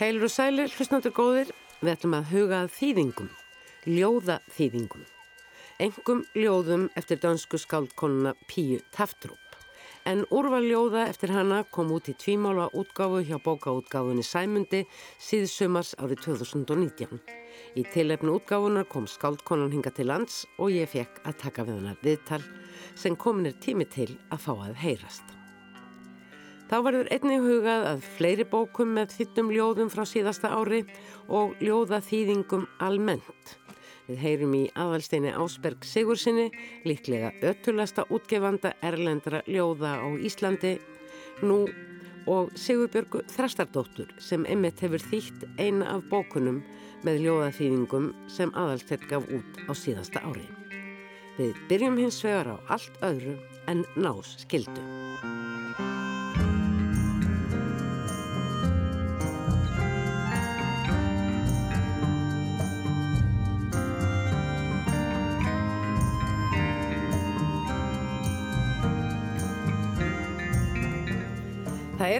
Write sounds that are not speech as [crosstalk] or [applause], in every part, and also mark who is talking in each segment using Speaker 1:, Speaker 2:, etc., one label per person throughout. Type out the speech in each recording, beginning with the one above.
Speaker 1: Heilur og sælir, hlustnáttur góðir, við ætlum að huga þýðingum, ljóða þýðingum. Engum ljóðum eftir dansku skáldkonuna Píu Taftrúp. En úrval ljóða eftir hana kom út í tvímála útgáfu hjá bókaútgáfunni Sæmundi síðsumars árið 2019. Í tilefnu útgáfunar kom skáldkonan hinga til lands og ég fekk að taka við hana viðtal sem komin er tími til að fá að heyrast. Þá verður einnig hugað að fleiri bókum með þittum ljóðum frá síðasta ári og ljóða þýðingum almennt. Við heyrum í aðalsteini Ásberg Sigursinni, líklega öttulasta útgefanda erlendra ljóða á Íslandi, nú og Sigurbjörgu Þrastardóttur sem Emmett hefur þýtt eina af bókunum með ljóðaþýðingum sem aðalsteinn gaf út á síðasta ári. Við byrjum hins vegar á allt öðru en nás skildu.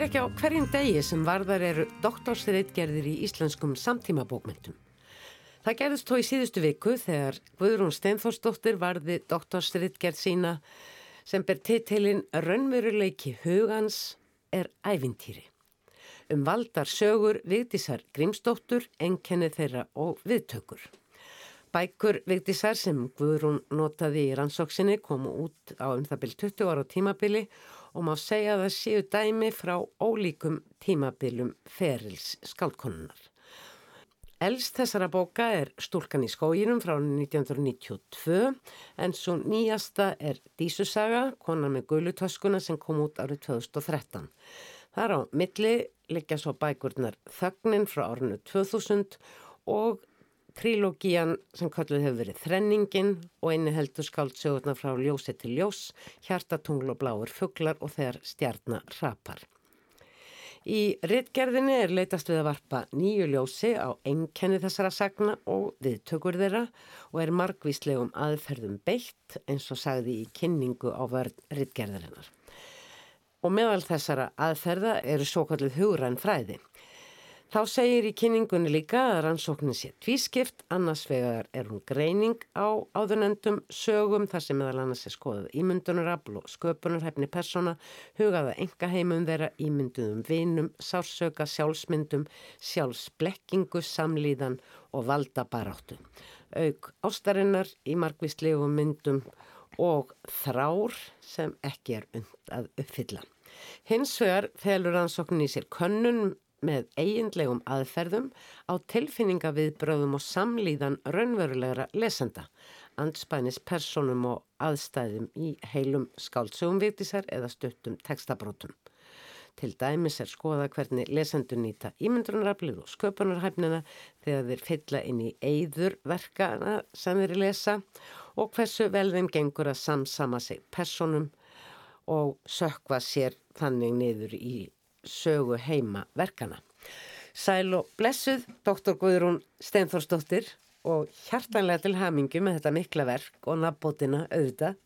Speaker 1: Er ekki á hverjum degi sem varðar eru doktorsreitgerðir í íslenskum samtímabókmyndum. Það gerðist þó í síðustu viku þegar Guðrún Steinforsdóttir varði doktorsreitgerð sína sem ber titilinn Rönnveruleiki hugans er ævintýri. Um valdar sögur Vigdísar Grímsdóttur, enkenni þeirra og viðtökur. Bækur Vigdísar sem Guðrún notaði í rannsóksinni komu út á um það byrj 20 ára tímabili og má segja að það séu dæmi frá ólíkum tímabilum ferils skálkonunnar. Elst þessara bóka er Stúlkan í skóginum frá 1992 en svo nýjasta er Dísusaga, konar með gulutöskuna sem kom út árið 2013. Þar á milli liggja svo bækurnar Þögnin frá árinu 2000 og Trílógían sem kallið hefur verið Þrenningin og eini heldur skáldsögurna frá ljósi til ljós, hjartatungl og bláur fugglar og þegar stjarnar rapar. Í rittgerðinni er leitast við að varpa nýju ljósi á einkenni þessara sagna og viðtökur þeirra og er margvíslegum aðferðum beitt eins og sagði í kynningu á vörð rittgerðarinnar. Og meðal þessara aðferða eru svo kallið hugræn fræði. Þá segir í kynningunni líka að rannsóknin sé tvískipt, annars vegar er hún greining á áðunendum sögum þar sem meðal annars er skoðað ímyndunarafl og sköpunarhæfni persóna, hugaða engaheimum þeirra, ímynduðum vinum, sársöka, sjálfsmyndum, sjálfsblekkingu, samlíðan og valdabaráttu. Aug ástarinnar í margvíslegum myndum og þrár sem ekki er und að uppfylla. Hins vegar felur rannsóknin í sér könnun með eiginlegum aðferðum á tilfinningaviðbröðum og samlíðan raunverulegra lesenda, anspænis personum og aðstæðum í heilum skáldsögum vitisar eða stuttum textabrótum. Til dæmis er skoða hvernig lesendur nýta ímyndrunaraflið og sköpunarhæfnina þegar þeir fylla inn í eigður verkana sem þeir lesa og hversu vel þeim gengur að samsama sig personum og sökva sér þannig niður í sögu heima verkana. Sæl og blessuð, doktor Guðrún Steinforsdóttir og hjartanlega til hamingu með þetta mikla verk og nafnbótina auðvitað.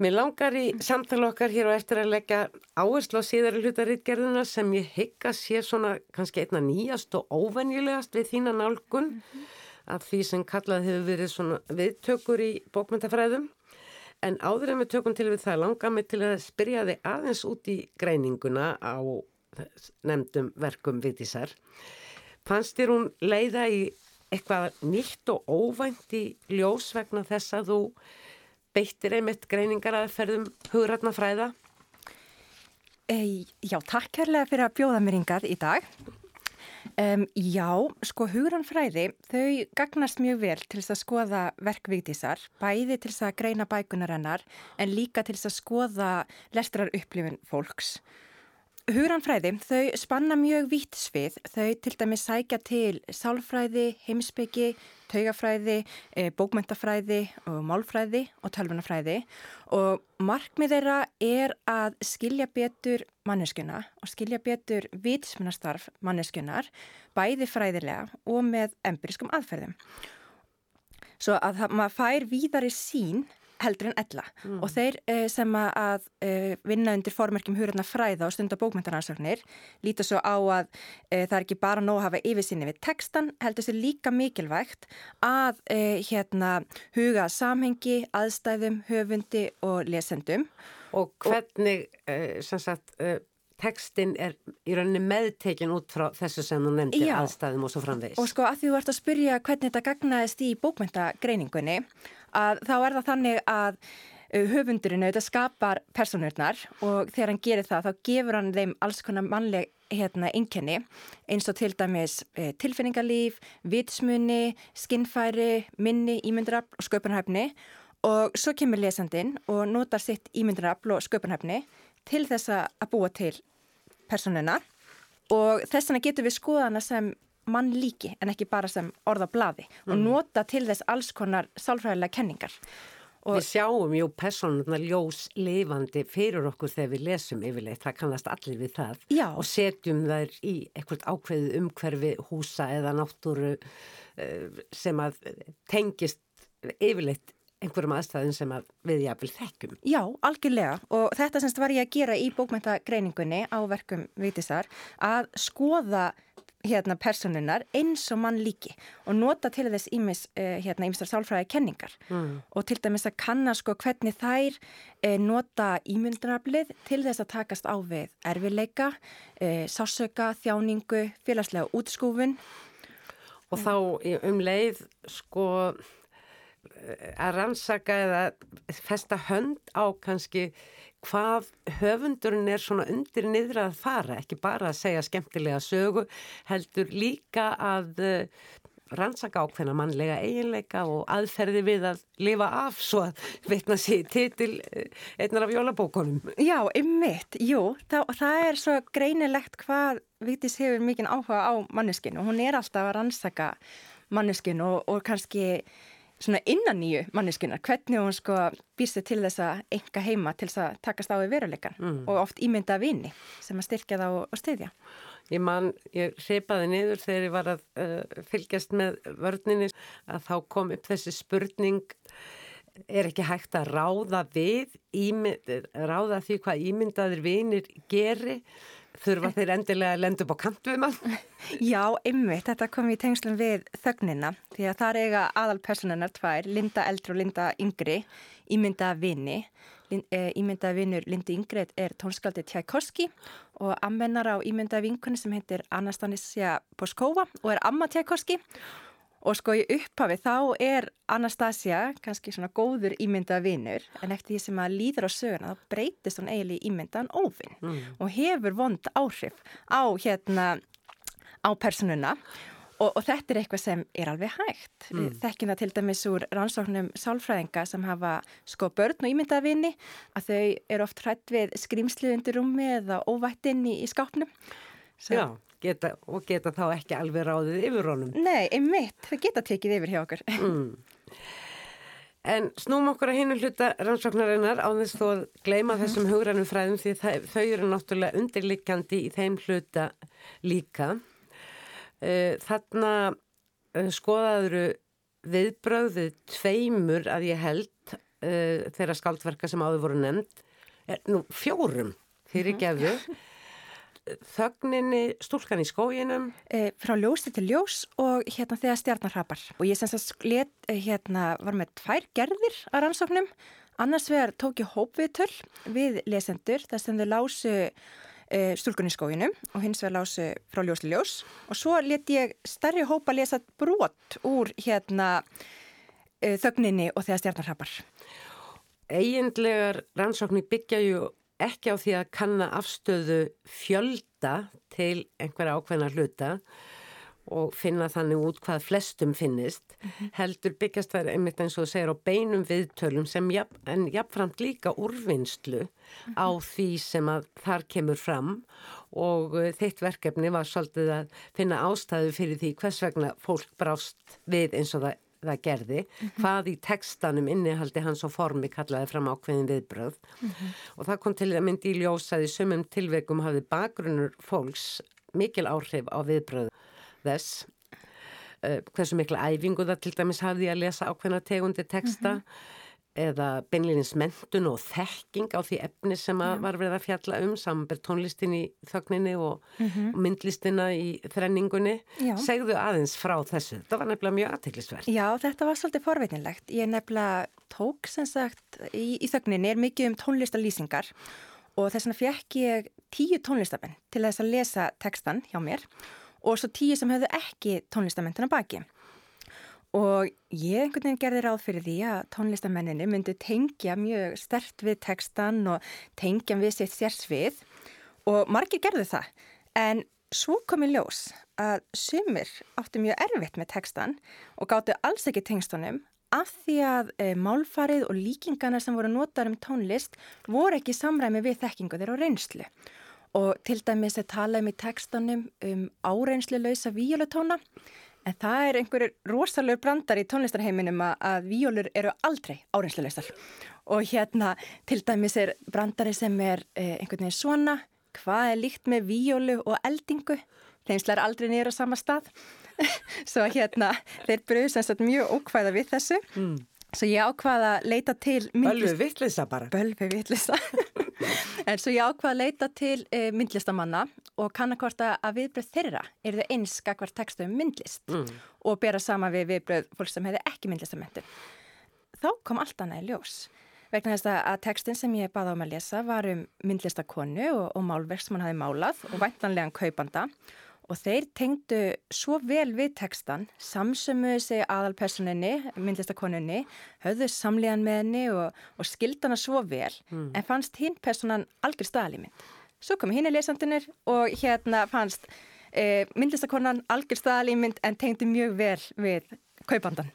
Speaker 1: Mér langar í samtala okkar hér og eftir að leggja áherslu á síðari hlutaritgerðuna sem ég hygga sé svona kannski einna nýjast og óvenjulegast við þína nálgun mm -hmm. af því sem kallað hefur verið svona viðtökur í bókmyndafræðum. En áður en við tökum til við það langa mig til að spyrja þig aðeins út í greininguna á nefndum verkum Vittisar. Fannst þér hún leiða í eitthvað nýtt og óvænt í ljós vegna þess að þú beittir einmitt greiningar að ferðum hugratna fræða?
Speaker 2: E, já, takk kærlega fyrir að bjóða mér yngað í dag. Um, já, sko hugranfræði, þau gagnast mjög vel til þess að skoða verkvíktísar, bæði til þess að greina bækunar hennar en líka til þess að skoða lestrar upplifin fólks. Hugranfræði, þau spanna mjög vitt svið, þau til dæmis sækja til sálfræði, heimsbyggi, taugafræði, eh, bókmyndafræði og málfræði og tölvunafræði og markmið þeirra er að skilja betur manneskuna og skilja betur vitsmunastarf manneskunar, bæði fræðilega og með empiriskum aðferðum. Svo að það, maður fær víðari sín heldur en ella mm. og þeir uh, sem að uh, vinna undir formerkjum húrarna fræða og stunda bókmyndaransóknir líta svo á að uh, það er ekki bara nóg að hafa yfirsinni við textan, heldur sér líka mikilvægt að hérna huga samhengi, aðstæðum, höfundi og lesendum.
Speaker 1: Og hvernig, sem sagt, tekstin er í rauninni meðtekin út frá þessu sem þú nefndir aðstæðum og svo framvegis.
Speaker 2: Og sko að því þú ert að spyrja hvernig þetta gagnaðist í bókmyndagreiningunni að þá er það þannig að uh, höfundurinn auðvitað skapar personurnar og þegar hann gerir það þá gefur hann þeim alls konar mannleg hérna einkenni eins og til dæmis e, tilfinningarlíf, vitsmunni, skinnfæri, minni, ímyndrafl og sköpunhæfni og svo kemur lesandinn og notar sitt ímyndrafl og sköpunhæfni til þess að búa til personuna og þess vegna getur við skoðana sem mann líki en ekki bara sem orða blaði mm. og nota til þess alls konar sálfræðilega kenningar.
Speaker 1: Og við sjáum jú personuna ljós lifandi fyrir okkur þegar við lesum yfirleitt, það kannast allir við það
Speaker 2: Já.
Speaker 1: og setjum þær í eitthvað ákveðið umhverfi húsa eða náttúru eh, sem að tengist yfirleitt einhverjum aðstæðin sem að við jáfnvel þekkjum.
Speaker 2: Já, algjörlega og þetta semst var ég að gera í bókmæntagreiningunni á verkum Vítisar að skoða hérna personunar eins og mann líki og nota til þess ímis uh, hérna ímistar sálfræði kenningar mm. og til dæmis að kanna sko hvernig þær uh, nota ímyndunarblið til þess að takast á við erfileika, uh, sásöka, þjáningu, félagslega útskúfun
Speaker 1: og þá um leið sko að rannsaka eða festa hönd á kannski hvað höfundurinn er svona undir niður að fara, ekki bara að segja skemmtilega sögu, heldur líka að uh, rannsaka ákveðna mannlega eiginleika og aðferði við að lifa af svo að veitna sér titil uh, einnar af jólabókonum.
Speaker 2: Já, ymmit, jú, það, það er svo greinilegt hvað Vítis hefur mikinn áhuga á manneskinu hún er alltaf að rannsaka manneskinu og, og kannski svona innan nýju manneskunar, hvernig hún sko býrstu til þess að enga heima til þess að takast á í veruleikan mm. og oft ímynda vini sem að styrkja það og, styðja.
Speaker 1: Ég man, ég seipaði niður þegar ég var að uh, fylgjast með vörninni að þá kom upp þessi spurning er ekki hægt að ráða við, ímynd, ráða því hvað ímyndaður vinir gerir þurfa þeir endilega að lenda upp á kant við mann? [laughs]
Speaker 2: Já, ymmið, þetta kom í tengslum við þögnina því að það er eiga aðalpersonanar tvær, Linda eldri og Linda yngri, ímynda vini. Eh, ímynda vinur Linda yngri er tónskaldi Tjækoski og ammennar á ímynda vinkunni sem heitir Anastasia Poskova og er amma Tjækoski Og sko í upphafi þá er Anastasia kannski svona góður ímyndað vinnur en eftir því sem að líður á söguna þá breytist hún eiginlega ímyndaðan óvinn mm. og hefur vond áhrif á hérna á personuna og, og þetta er eitthvað sem er alveg hægt. Mm. Þekkina til dæmis úr rannsóknum sálfræðinga sem hafa sko börn og ímyndaða vinni að þau eru oft hrætt við skrimslu undir rúmi eða óvættinn í, í skápnum.
Speaker 1: Svo. Já geta, og geta þá ekki alveg ráðið yfir honum.
Speaker 2: Nei, einmitt, það geta tekið yfir hjá okkur. [laughs] Mm.
Speaker 1: En snúm okkur að hinu hluta rannsóknarinnar á þess þó að gleima mm. þessum hugranum fræðum því þau eru náttúrulega undirlikjandi í þeim hluta líka. Eh, þarna eh, skoðaður viðbröðið tveimur að ég held uh, þeirra skaldverka sem áður voru nefnd, er, nú fjórum fyrir mhm. Þögninni stúlkan í skóginum?
Speaker 2: E, frá ljósi til ljós og hérna þegar stjarnar hrapar. Og ég semst að let, eh, hérna, var með tvær gerðir að rannsóknum. Annars vegar tók ég hópviðtöl við lesendur þar sem þau lásu e, stúlkan í skóginum og hins vegar lásu frá ljós til ljós. Og svo let ég stærri hópa lesa brot úr hérna e, þögninni og þegar stjarnar hrapar.
Speaker 1: Eginlegar rannsóknir byggja ju ekki á því að kanna afstöðu fjölda til einhverja ákveðna hluta og finna þannig út hvað flestum finnist, -hmm. heldur byggjast það einmitt eins og þú segir á beinum viðtölum sem jafn, en jafnframt líka úrvinnslu á því sem að þar kemur fram og uh, þitt verkefni var svolítið að finna ástæðu fyrir því hvers vegna fólk brást við eins og það það gerði, mm -hmm. hvað í tekstanum innihaldi hans og formi kallaði fram ákveðin viðbröð mm -hmm. og það kom til að myndi í ljósaði sumum tilveikum hafið bakgrunnur fólks mikil áhrif á viðbröð þess uh, hversu mikla æfingu það til dæmis hafði að lesa ákveðina tegundi teksta mm -hmm. Eða beinleginins mentun og þekking á því efni sem að var verið að fjalla um samanber tónlistin í þögninni og, mm -hmm. myndlistina í þrenningunni. Já. Segðu aðeins frá þessu. Það var nefnilega mjög aðteglisverð.
Speaker 2: Já, þetta var svolítið forveitinlegt. Ég nefnilega tók sem sagt í, í þögninni er mikið um tónlistalýsingar og þess vegna fekk ég tíu tónlistamenn til þess að lesa tekstan hjá mér og svo tíu sem höfðu ekki tónlistamenn baki. Og ég einhvern veginn gerði ráð fyrir því að tónlistamenninni myndi tengja mjög stert við tekstan og tengja við sitt sérsvið og margir gerðu það. En svo kom í ljós að sumir áttu mjög erfitt með tekstan og gáttu alls ekki tengstunum af því að e, málfarið og líkingarna sem voru notar um tónlist voru ekki samræmi við þekkingu þeirra á reynslu. Og til dæmis að tala um í tekstunum um áreynslu lausa víjuletóna En það er einhverjur rosalur brandar í tónlistarheiminum að, víólur eru aldrei áreinsluleysar og hérna til dæmis er brandari sem er eh, einhvern veginn svona, hvað er líkt með víólu og eldingu, þeimslar aldrei niður á sama stað, [laughs] svo hérna þeir bröðu sem sagt mjög ókvæða við þessu. Mm. Svo ég ákvaða að leita til...
Speaker 1: Bölvi vittlisa bara.
Speaker 2: Bölvi vittlisa. [laughs] en svo ég ákvaða að leita til e, myndlistamanna og kannakvarta að viðbröð þeirra er þau einska hvert textu um myndlist mm. og bera sama við viðbröð fólk sem hefði ekki myndlistamentur. Þá kom allt annað í ljós. Vegna þess að textin sem ég baða um að lesa var um myndlistakonu og, og málverk sem hann hafi málað og væntanlegan kaupanda og Og þeir tengdu svo vel við tekstan, samsumuðu sig aðalpersoninni, myndlistakonunni, höfðu samlíðan með henni og, og skildana svo vel, mm. en fannst hinn personan algjör staðalímynd. Svo kom hinn í lesandunir og hérna fannst e, myndlistakonan algjör staðalímynd en tengdu mjög vel við kaupandan.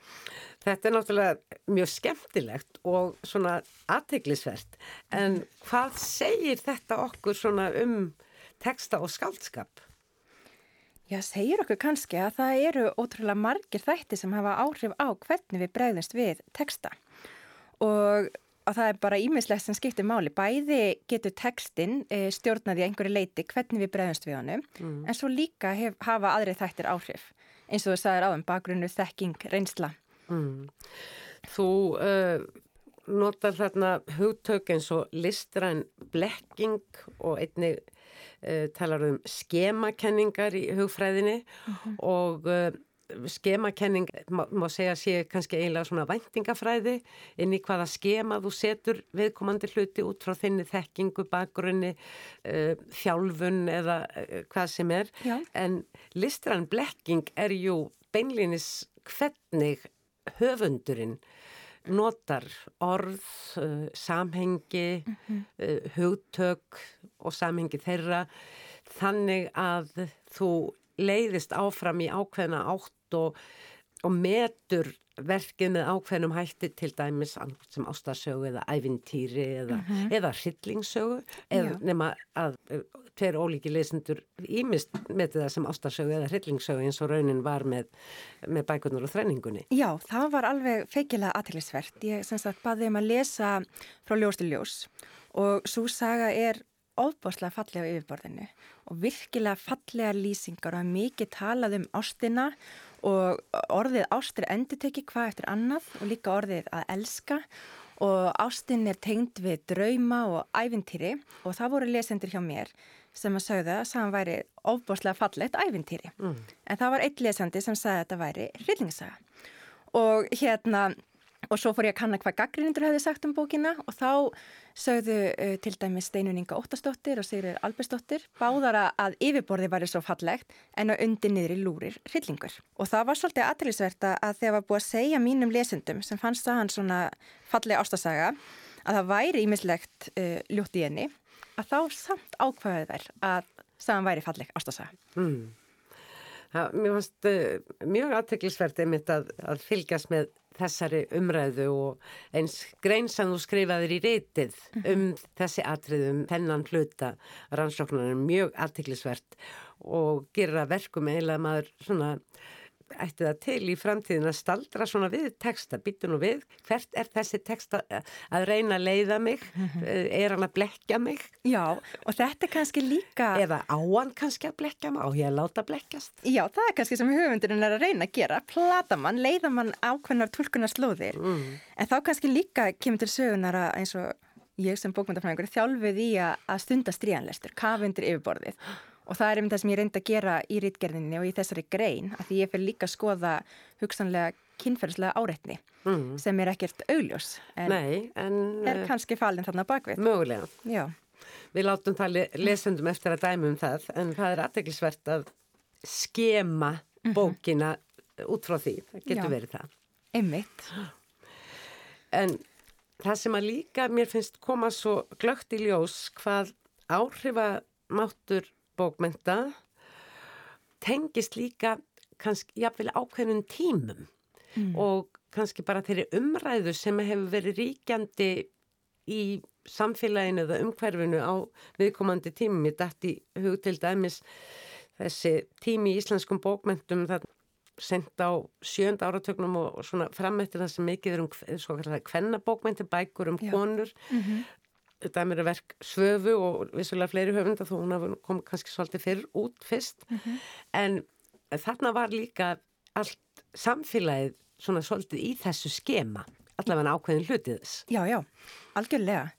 Speaker 1: Þetta er náttúrulega mjög skemmtilegt og svona aðteglisvert, en hvað segir þetta okkur svona um teksta og skaldskap?
Speaker 2: Já, segir okkur kannski að það eru ótrúlega margir þætti sem hafa áhrif á hvernig við bregðumst við texta og, og það er bara ímislegt sem skiptir máli. Bæði getur textin e, stjórnaði einhverju leiti hvernig við bregðumst við honum mm. en svo líka hef, hafa aðri þættir áhrif eins og þú sagðir áðum bakgrunnu, þekking, reynsla. Mm.
Speaker 1: Þú uh, notar þarna hugtök eins og listræn blekking og einnig uh, talar um skemakenningar í hugfræðinni uh mhm. -huh. og uh, skemakenning má, má segja sé kannski eiginlega svona væntingafræði inn í hvaða skema þú setur viðkomandi hluti út frá þinni þekkingu, bakgrunni, þjálfun eða hvað sem er. Já. En listrann blekking er jú beinlinis hvernig höfundurinn notar orð, uh, samhengi, mm -hmm. uh, hugtök og samhengi þeirra þannig að þú leiðist áfram í ákveðna átt og, og metur verkið með ákveðnum hætti til dæmis sem ástarsögu eða ævintýri eða, mm -hmm. eða hryllingsögu eða nema að uh, tveir ólíki leysendur ímist með það sem ástarsögu eða hryllingsögu eins og raunin var með, með bækunar og þrenningunni.
Speaker 2: Já, það var alveg feikilega aðtillisvert. Ég sem sagt baði um að lesa frá ljós til ljós og svo saga er ofbáslega fallega á yfirborðinu og virkilega fallega lýsingar og mikið talað um ástina og orðið ástur endur tekið hvað eftir annað og líka orðið að elska. Og ástin er tengd við drauma og ævintýri. Og það voru lesendur hjá mér sem að sögða að það væri ofbáslega fallett ævintýri. Mm. en það var eitt lesendi sem sagði að þetta væri hryllingssaga. Og hérna og svo fór ég að kanna hvað gaggrindur hefði sagt um bókina og þá sögðu uh, til dæmis Steinuninga Óttastóttir og Sigrir Alberstóttir báðara að yfirborði væri svo fallegt en að undir niður í lúrir hryllingur. Og það var svolítið aðtælisvert að þegar var búið að segja mínum lesendum sem fannst það hann svona falleg ástasaga að það væri ímislegt uh, ljótt í henni að þá samt ákvæðu þær að saman væri falleg ástasaga. Mm.
Speaker 1: Það, mér fannst uh, mjög aðteglisvert einmitt að, að fylgjast með þessari umræðu og eins grein sem þú skrifaðir í reytið mhm. um þessi atriðum, þennan hluta rannsóknar er mjög aðteglisvert og gera verkum eiginlega maður svona ætti það til í framtíðin að staldra svona við texta, byttu nú við, hvert er þessi texta að reyna að leiða mig, er hann að blekja mig?
Speaker 2: Já, og þetta er kannski líka...
Speaker 1: Eða á hann kannski að blekja mig, á ég að láta blekjast?
Speaker 2: Já, það er kannski sem höfundurinn er að reyna að gera, plata mann, leiða mann ákveðnar tólkunarslóðir, mm. en þá kannski líka kemur til sögunar að eins og ég sem bókmyndafræðingur þjálfið í að stunda stríðanlestur, kafundir yfirbordið og það er um það sem ég reyndi að gera í rítgerðinni og í þessari grein að því ég fyrir líka að skoða hugsanlega kynferðslega áreitni mm. sem er ekkert augljós
Speaker 1: en, Nei, en
Speaker 2: er eh, kannski falin þarna bakvið.
Speaker 1: Mögulega.
Speaker 2: Já.
Speaker 1: Við látum það lesundum eftir að dæmu um það en það er aðteglisvert að skema mhm. bókina mm -hmm. út frá því. Það getur Já. verið það.
Speaker 2: Einmitt.
Speaker 1: En það sem að líka mér finnst koma svo glögt í ljós hvað áhrifamáttur bókmenta tengist líka kannski jáfnvel ákveðnum tímum mm. og kannski bara þeirri umræðu sem hefur verið ríkjandi í samfélaginu eða umhverfinu á viðkomandi tímum. Ég dætti hug til dæmis þessi tími í íslenskum bókmentum það sendt á sjönda áratögnum og svona frammettir það sem mikið er um svo kallar það kvennabókmenti, bækur um Já. konur mm -hmm dæmir að verk svöfu og vissulega fleiri höfunda þó hún kom kannski svolítið fyrr út fyrst. Mm -hmm. en þarna var líka allt samfélagið svona svolítið í þessu skema allavega ákveðin hlutið þess.
Speaker 2: Já, já, algjörlega.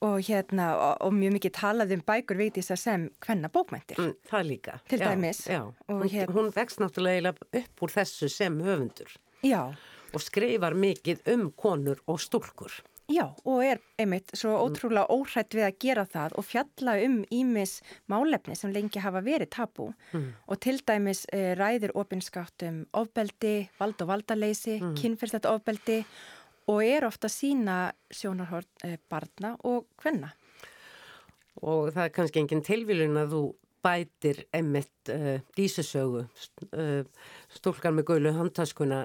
Speaker 2: Og hérna, og, og mjög mikið talað um bækur veitis að sem hvenna bókmæntir mm,
Speaker 1: Það líka
Speaker 2: Til já, dæmis.
Speaker 1: já. Hún, hérna... hún vext náttúrulega upp úr þessu sem höfundur.
Speaker 2: Já.
Speaker 1: Og skrifar mikið um konur og stúlkur
Speaker 2: Já, og er einmitt svo mm. ótrúlega óhrætt við að gera það og fjalla um ímis málefni sem lengi hafa verið tabú mm. og til dæmis e, ræðir ofinskátt um ofbeldi, vald og valdaleysi, mm. kynfyrstætt ofbeldi og er ofta sína sjónarhort e, barna og hvenna.
Speaker 1: Og það er kannski engin tilvílun að þú bætir emitt uh, dísesögu uh, stúlkan með gauðlu handtaskuna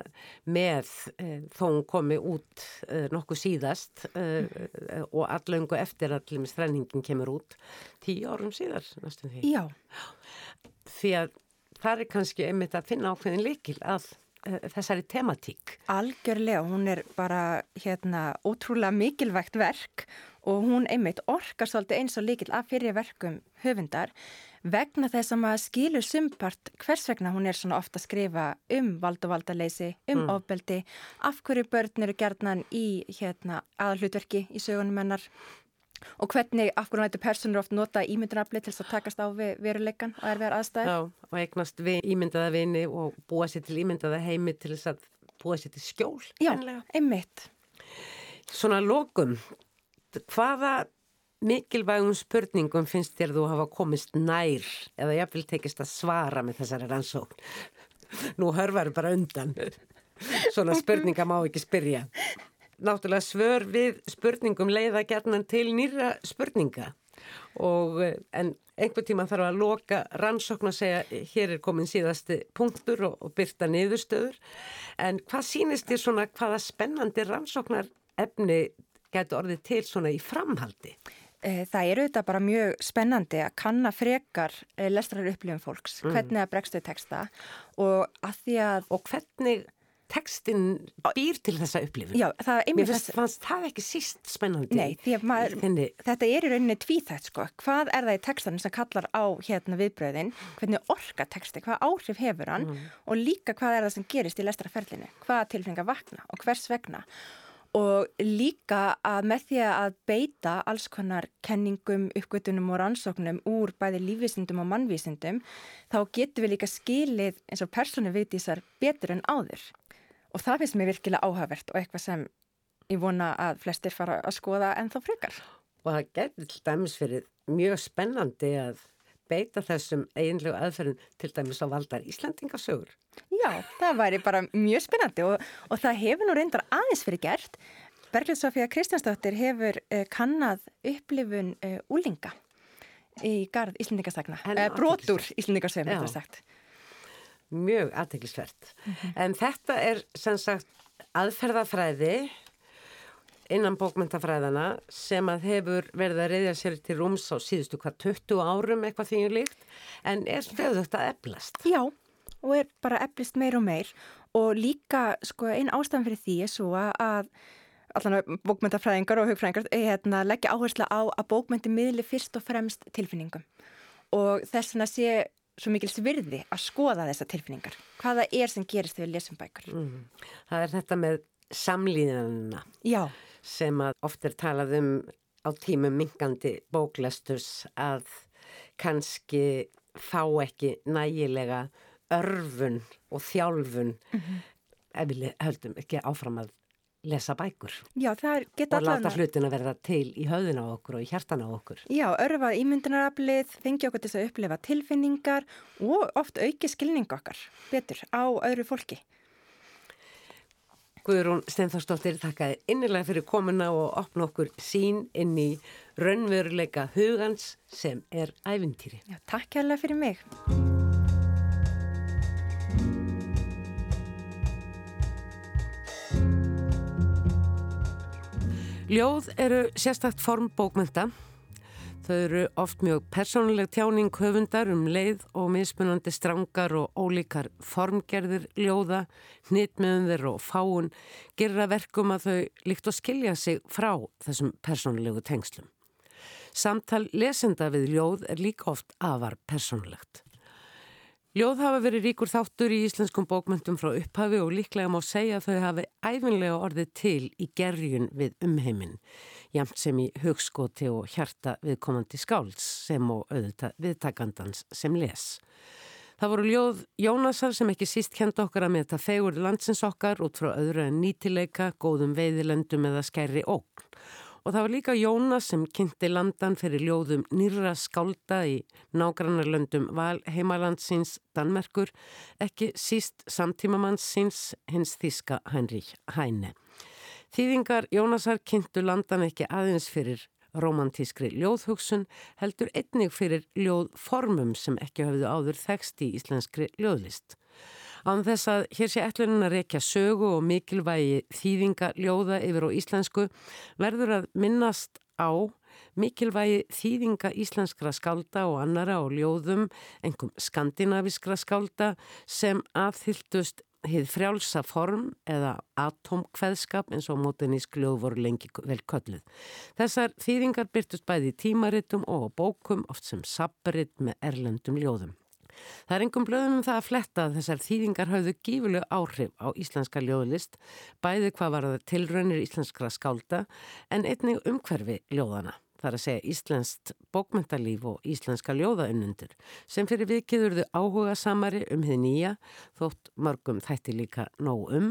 Speaker 1: með uh, þó hún komi út nokkuð síðast uh, og allöngu eftir að stræningin kemur út tíu árum síðar næstum því.
Speaker 2: Já.
Speaker 1: Því að það er kannski emitt að finna ákveðin likil að þessari tematík.
Speaker 2: Algjörlega, hún er bara hérna ótrúlega mikilvægt verk og hún einmitt orkar svolítið eins og líkil af fyrir verkum höfundar vegna þess að maður skilur sumpart hvers vegna hún er svona ofta að skrifa um vald og valdaleysi, um mm. ofbeldi, af hverju börn eru gerðnan í hérna, aðalhlutverki í sögunum hennar og hvernig af hverju nættu personur oft nota ímyndunafli til að takast á við veruleikan og erfiðar aðstæður.
Speaker 1: Já, og eignast við ímyndaða vini og búa sér til ímyndaða heimi til þess að búa sér til skjól.
Speaker 2: Já, einmitt.
Speaker 1: Svona lókum, hvaða mikilvægum spurningum finnst þér þú hafa komist nær eða ég vil tekist að svara með þessari rannsókn? Nú hörfaru bara undan. Svona spurninga má ekki spyrja. Náttúrulega svör við spurningum leiða gerðnan til nýra spurninga og en einhver tíma þarf að loka rannsókn og segja hér er komin síðasti punktur og, og byrta niðurstöður en hvað sínist þér svona hvaða spennandi rannsóknar efni getur orðið til svona í framhaldi?
Speaker 2: Eh, það eru þetta bara mjög spennandi að kanna frekar eh, lestrar upplifum fólks, mm. hvernig það bregstu texta og að því að...
Speaker 1: Og hvernig textin býr til þessa upplifun.
Speaker 2: Já, það er einmitt
Speaker 1: þess... Fannst það ekki síst spennandi.
Speaker 2: Nei, því að maður, þenni... þetta er í rauninni tvíþætt sko. Hvað er það í textanum sem kallar á hérna viðbröðin, hvernig orka texti, hvað áhrif hefur hann mm. og líka hvað er það sem gerist í lestrarferlinu, hvaða tilfengar vakna og hvers vegna og líka að með því að beita alls konar kenningum, uppgötunum og rannsóknum úr bæði lífvísindum og mannvísindum þá getur við líka skilið eins og persónu viðtísar betur en áður og það finnst mér virkilega áhagvert og eitthvað sem ég vona að flestir fara að skoða en þá frekar.
Speaker 1: Og það getur dæmis fyrir mjög spennandi að beita þessum eiginlegu aðferðin til dæmis á valdar Íslandingasögur.
Speaker 2: Já, það væri bara mjög spennandi og, og það hefur nú reyndar aðeins fyrir gert. Berglind Sofía Kristjánsdóttir hefur uh, kannad upplifun uh, úlinga í gard Íslandingasagna, uh, brotur Íslandingasögum, þetta er sagt.
Speaker 1: Mjög aðteglisvert. Mm -hmm. En þetta er sem sagt aðferðafræði innan bókmyndafræðana sem að hefur verið að reyðja sér til rúms á síðustu hvað 20 árum eitthvað því líkt en er stöðugt að eflast.
Speaker 2: Já og er bara eflist meir og meir og líka sko einn ástæðan fyrir því er svo að allan bókmyndafræðingar og hugfræðingar hérna, leggja áherslu á að bókmyndi miðli fyrst og fremst tilfinningum og þess vegna sé svo mikil svirði að skoða þessa tilfinningar hvaða er sem gerist við lesum bækur mm.
Speaker 1: Það er þetta með samlíðanuna Já. Sem að oft er talað um á tímum mingandi bóklesturs að kannski fá ekki nægilega örfun og þjálfun. Mm -hmm. ef við höldum ekki áfram að lesa bækur.
Speaker 2: Já,
Speaker 1: og láta hlutin að verða til í höðun á okkur og í hjartan á okkur.
Speaker 2: Já, örfa ímyndunaraflið, fengi okkur til að upplefa tilfinningar og oft auki skilning okkar betur á öðru fólki
Speaker 1: Guðrún Steinforsdóttir þakkaði innilega fyrir komuna og opna okkur sín inn í raunveruleika hugans sem er ævintýri
Speaker 2: Já, Takk kærlega fyrir mig
Speaker 1: Ljóð eru sérstakt form bókmynda. Þau eru oft mjög persónuleg tjáning höfundar um leið og mismunandi strangar og ólíkar formgerðir ljóða, hnitmiðunir og fáun gerra verkum að þau líkt að skilja sig frá þessum persónulegu tengslum. Samtal lesenda við ljóð er líka oft afar persónulegt. Ljóð hafa verið ríkur þáttur í íslenskum bókmyndum frá upphafi og líklega má segja að þau hafi æfinlega orðið til í gerjun við umheiminn, jamt sem í hugskoti og hjarta viðkomandi skáls sem og auðvitað viðtakandans sem les. Það voru ljóð Jónasar sem ekki síst kenda okkar að með þetta fegur landsins okkar út frá öðru en nýtileika, góðum veiðilendum eða skærri ógn Og það var líka Jónas sem kynnti landan fyrir ljóðum nýra skálda í nágrannarlöndum val heimalandsins Danmerkur, ekki síst samtímamannsins hins þíska Heinrich Heine. Þýðingar Jónasar kynntu landan ekki aðeins fyrir romantískri ljóðhugsun heldur einnig fyrir ljóðformum sem ekki hafðu áður þekst í íslenskri ljóðlist. Án þess að hér sé ætlunin að rekja sögu og mikilvægi þýðinga ljóða yfir á íslensku verður að minnast á mikilvægi þýðinga íslenskra skálda og annara á ljóðum, engum skandinaviskra skálda sem aðhyldust hið frjálsa form eða atomkveðskap eins og mótinísk ljóð voru lengi vel kölluð. Þessar þýðingar byrtust bæði í tímaritum og bókum oft sem sabrit með erlendum ljóðum. Það er engum blöðum um það að fletta að þessar þýðingar hafðu gífurlegu áhrif á íslenska ljóðlist, bæði hvað var það tilraunir íslenskra skálda en einnig umhverfi ljóðana. Það er að segja íslenskt bókmentalíf og íslenska ljóðaunnundur sem fyrir vikiðurðu áhuga samari um þið nýja þótt mörgum þætti líka nóg um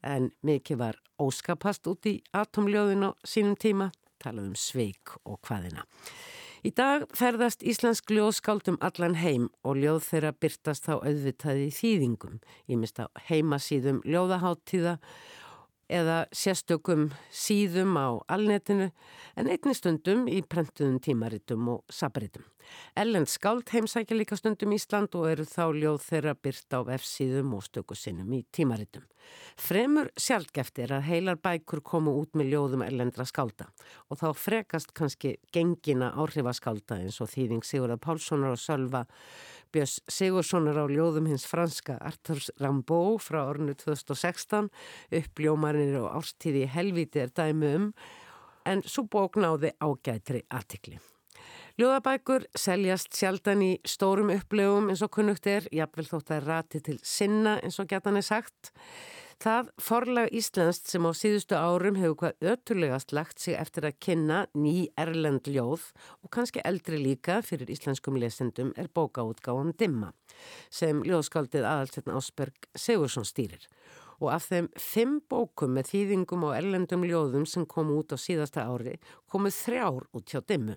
Speaker 1: en mikið var óskapast út í atomljóðin á sínum tíma, talað um sveik og hvaðina. Í dag ferðast Íslensk ljóðskáldum allan heim og ljóð þeirra byrtast þá auðvitaði þýðingum. Ég mista heimasíðum ljóðaháttíða eða sérstökum síðum á alnetinu en einni stundum í prentuðum tímaritum og sabaritum. Ellen Skáld heimsækja líka stundum Ísland og eru þá ljóð þeirra byrt á F-síðum og stökusinnum í tímaritum. Fremur sjálfgeftir að heilar bækur komu út með ljóðum ellendra skálda og þá frekast kannski gengina áhrifaskálda eins og þýðing Sigurðar Pálssonar og Sölva Björns Sigurssonar á ljóðum hins franska Arthurs Rimbaud frá ornu 2016 uppljómarnir og ástíði helviti er dæmi um en svo bók náði ágætri artikli. Ljóðabækur seljast sjaldan í stórum upplöfum eins og kunnugt er, jafnvel þótt að rati til sinna eins og gætan er sagt. Það forlag Íslandst sem á síðustu árum hefur hvað ötturlegast lagt sig eftir að kynna ný erlend ljóð og kannski eldri líka fyrir íslenskum lesendum er bókaútgáðan Dimma sem ljóðskaldið aðalsetna Ásberg Sigursson stýrir. Og af þeim fimm bókum með þýðingum og erlendum ljóðum sem kom út á síðasta ári komuð þrjár út hjá Dimmu.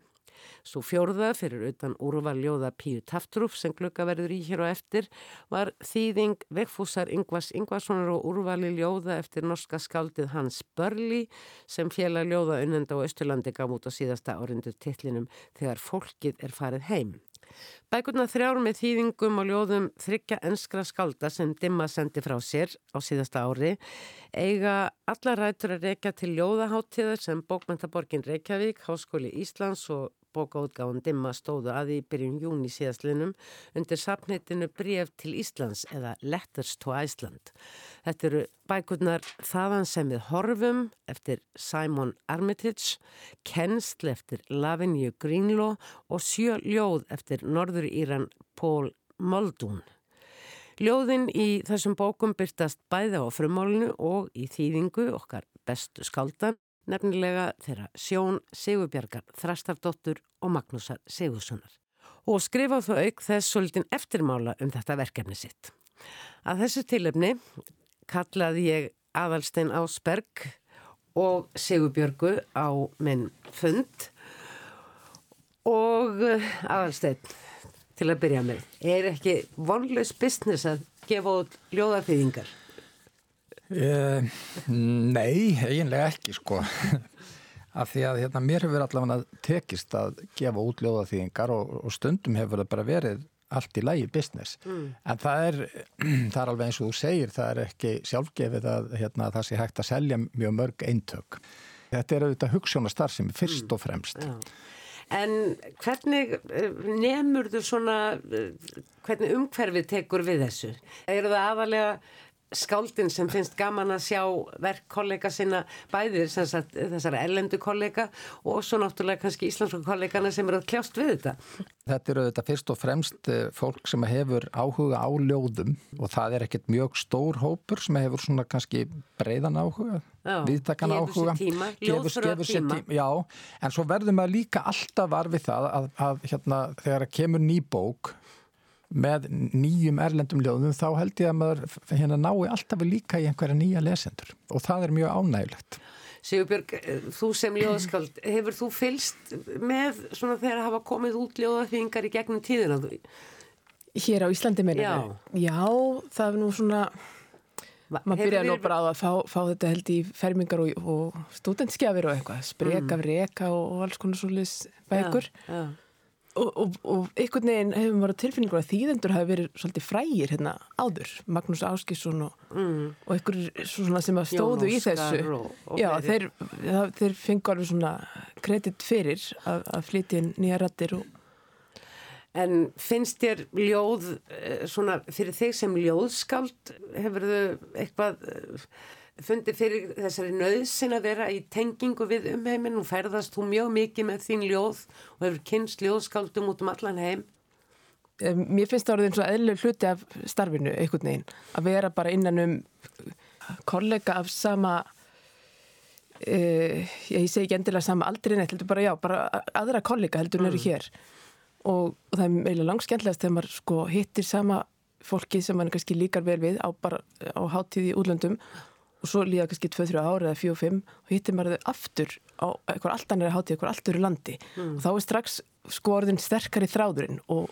Speaker 1: Svo fjórða fyrir utan úrvaljóða Píu Taftrúf sem glukka verður í hér og eftir var þýðing vegfúsar Yngvars Yngvarssonar og úrvali ljóða eftir norska skaldið Hans Börli sem fjela ljóða unnenda á Östurlandi gaf út á síðasta árindu tillinum þegar fólkið er farið heim. Bækurna þrjár með þýðingum og ljóðum þryggja enskra skálda sem Dimma sendi frá sér á síðasta ári eiga alla rætur að reyka til ljóðaháttíðar sem Bókmentaborgin Reykjavík, Háskóli Íslands og bókaútgáðan Dimma stóðu að í byrjun júni síðastlinum undir sapneitinu Bref til Íslands eða Letters to Iceland. Þetta eru bækurnar Þaðan sem við horfum eftir Simon Armitage, Kenstl eftir Lavinia Greenlaw og Sjö ljóð eftir Norður Íran Paul Muldoon. Ljóðin í þessum bókum byrtast bæði á frumálinu og í þýðingu okkar bestu skáldan nefnilega þeirra Sjón Sigurbjargar, Þrastardóttur og Magnúsar Sigurssonar. Og skrifa þó auk þess svolítinn eftirmála um þetta verkefni sitt. Að þessu tilefni kallaði ég aðalstein Ásberg og Sigurbjörgu á minn fund og eh, aðalstein til að byrja með. Er ekki vonlaus business að gefa út ljóðarþýðingar?
Speaker 3: Uh, nei, eiginlega ekki sko [laughs] af því að hérna, mér hefur allavega tekist að gefa útljóðaþýðingar og, og stundum hefur það bara verið allt í lægi business mm. en það er, [clears throat] það er alveg eins og þú segir það er ekki sjálfgefið að hérna, það sé hægt að selja mjög mörg eintök þetta er auðvitað hugssjónastar sem er fyrst mm. og fremst
Speaker 1: Já. En hvernig eh, nefnur þú svona, eh, hvernig umhverfið tekur við þessu? Er það aðalega skáldin sem finnst gaman að sjá verk kollega sinna bæðir sagt, þessara ellendu kollega og svo náttúrulega kannski íslensku kollegana sem eru að kljást við þetta.
Speaker 3: Þetta eru þetta fyrst og fremst eh, fólk sem hefur áhuga á ljóðum og það er ekkert mjög stór hópur sem hefur svona kannski breyðan áhuga, viðtakan áhuga.
Speaker 1: Tíma, gefur sér tíma. tíma.
Speaker 3: Já, en svo verður maður líka alltaf varfið það að, að hérna, þegar kemur ný bók með nýjum erlendum ljóðum þá held ég að maður hérna nái alltaf líka í einhverja nýja lesendur og það er mjög ánægilegt.
Speaker 1: Sigurbjörg, þú sem ljóðaskald, hefur þú fylst með svona þegar að hafa komið út ljóðaþýðingar í gegnum tíðina?
Speaker 4: Hér á Íslandi meina Já. Já, það er nú svona, maður byrja nú bara á að fá, fá þetta held í fermingar og, og stúdentskjafir og eitthvað, spreka, mm. reka og, og alls konar svolítið bækur. Já, já. Og, og, og einhvern veginn hefur maður tilfinningur að þýðendur hafi verið svolítið frægir hérna áður, Magnús Áskísson og, mm. og einhver svona sem stóðu í þessu Já, þeir, þeir fengur alveg svona kredit fyrir að, að flytja inn nýja rættir
Speaker 1: En finnst þér ljóð eh, svona fyrir þig sem ljóðskald hefur þau eitthvað fundi fyrir þessari nöðsin að vera í tengingu við umheimin og ferðast þú mjög mikið með þín ljóð og hefur kynst ljóðskáldum út um allan heim.
Speaker 4: Mér finnst það orðið eins og eðlur hluti af starfinu einhvern veginn að vera bara innan um kollega af sama uh, ég segi ekki endilega sama aldrei neitt, heldur bara já, bara aðra kollega heldur nöru mm. hér. Og, og það er eiginlega langskendlegast þegar maður sko hittir sama fólki sem mann kannski líkar vel við á, á hátíði útlöndum. og svo líða kannski 2-3 ára eða 4-5 og hittir maður þau aftur á eitthvað allt annar hátíð, eitthvað allt öru landi mm. og þá er strax sko orðin sterkari þráðurinn og,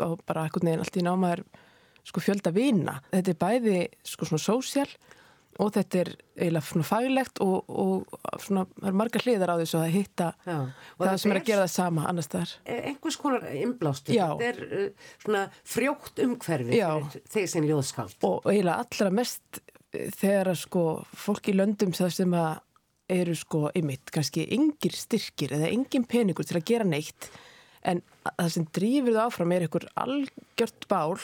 Speaker 4: og bara eitthvað neginn allt í námaður sko fjölda vina. Þetta er bæði sko svona sósjál og þetta er eiginlega svona faglegt og, og svona, það er marga hliðar á þessu að hitta Já. það sem er að gera það sama annars þar.
Speaker 1: Einhvers konar inblástur, þetta er uh, svona frjótt umhverfi þegar sem ljóðskáld.
Speaker 4: Og eiginlega allra mest þegar að sko fólk í löndum sem að eru sko ymitt kannski yngir styrkir eða yngin peningur til að gera neitt en það sem drýfur það áfram er einhver algjört bál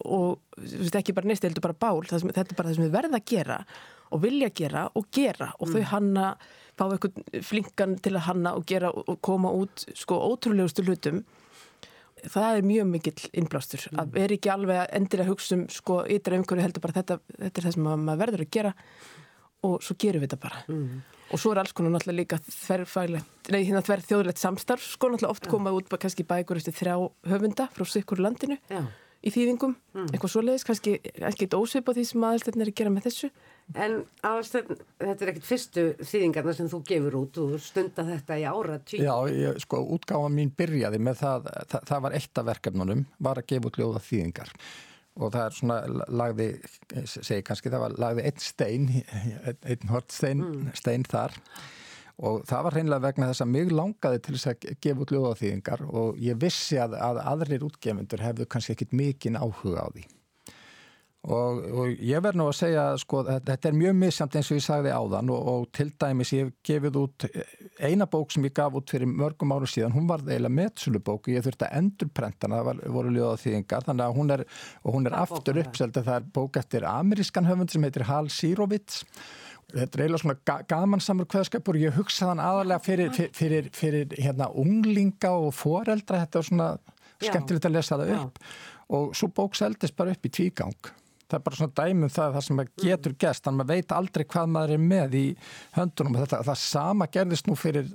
Speaker 4: og er ekki bara neist, þetta er bara bál sem, þetta er bara það sem við verðum að gera og vilja gera og gera og mm. þau hanna fá einhvern flinkan til að hanna og gera og koma út sko ótrúlegustu hlutum það er mjög mikill innblástur mm. að vera ekki alveg endilega hugsa um sko ytra umhverju heldur bara þetta, þetta er það sem maður verður að gera og svo gerum við þetta bara mm. og svo er alls konar náttúrulega líka þverfæglegt nei hérna þverð þjóðilegt samstarf sko náttúrulega oft komað út kannski bækur eftir þrjá höfunda frá sikkur landinu Já í þýðingum, mm. eitthvað svoleiðis, kannski ekki eitt ósveip á því sem aðalstegn er að gera með þessu.
Speaker 1: En aðalstegn, þetta er ekkit fyrstu þýðingarna sem þú gefur út og stunda þetta í ára tí.
Speaker 3: Já, ég, sko, útgáma mín byrjaði með það, það, það var eitt af verkefnunum, var að gefa út ljóða þýðingar og það er svona lagði, segi kannski, það var lagði einn stein, einn hort stein, mm. stein þar og það var hreinlega vegna þess að mig langaði til þess að gefa út ljóðaþýðingar og ég vissi að, að aðrir útgefundur hefðu kannski ekkit mikinn áhuga á því Og, og ég verð nú að segja sko, þetta er mjög missamt eins og ég sagði áðan og, og til dæmis ég hef gefið út eina bók sem ég gaf út fyrir mörgum árum síðan, hún var eiginlega metsölubók og ég þurfti að endurprenta hana, það var, voru ljóða þýðingar, þannig að hún er, hún er aftur uppselt að það er bók eftir amerískan höfund sem heitir Hal Sírovits Þetta er eiginlega svona gamansamur kveðskapur og ég hugsaði hann aðalega fyrir, fyrir, fyrir, fyrir hérna, unglinga og foreldra, þetta er svona skemmtilegt að lesa það upp. Já. og svo bók seldist bara upp í tvígang það er bara svona dæmum það, það sem getur gæst, þannig að maður veit aldrei hvað maður er með í höndunum. Þetta, það sama gerðist nú fyrir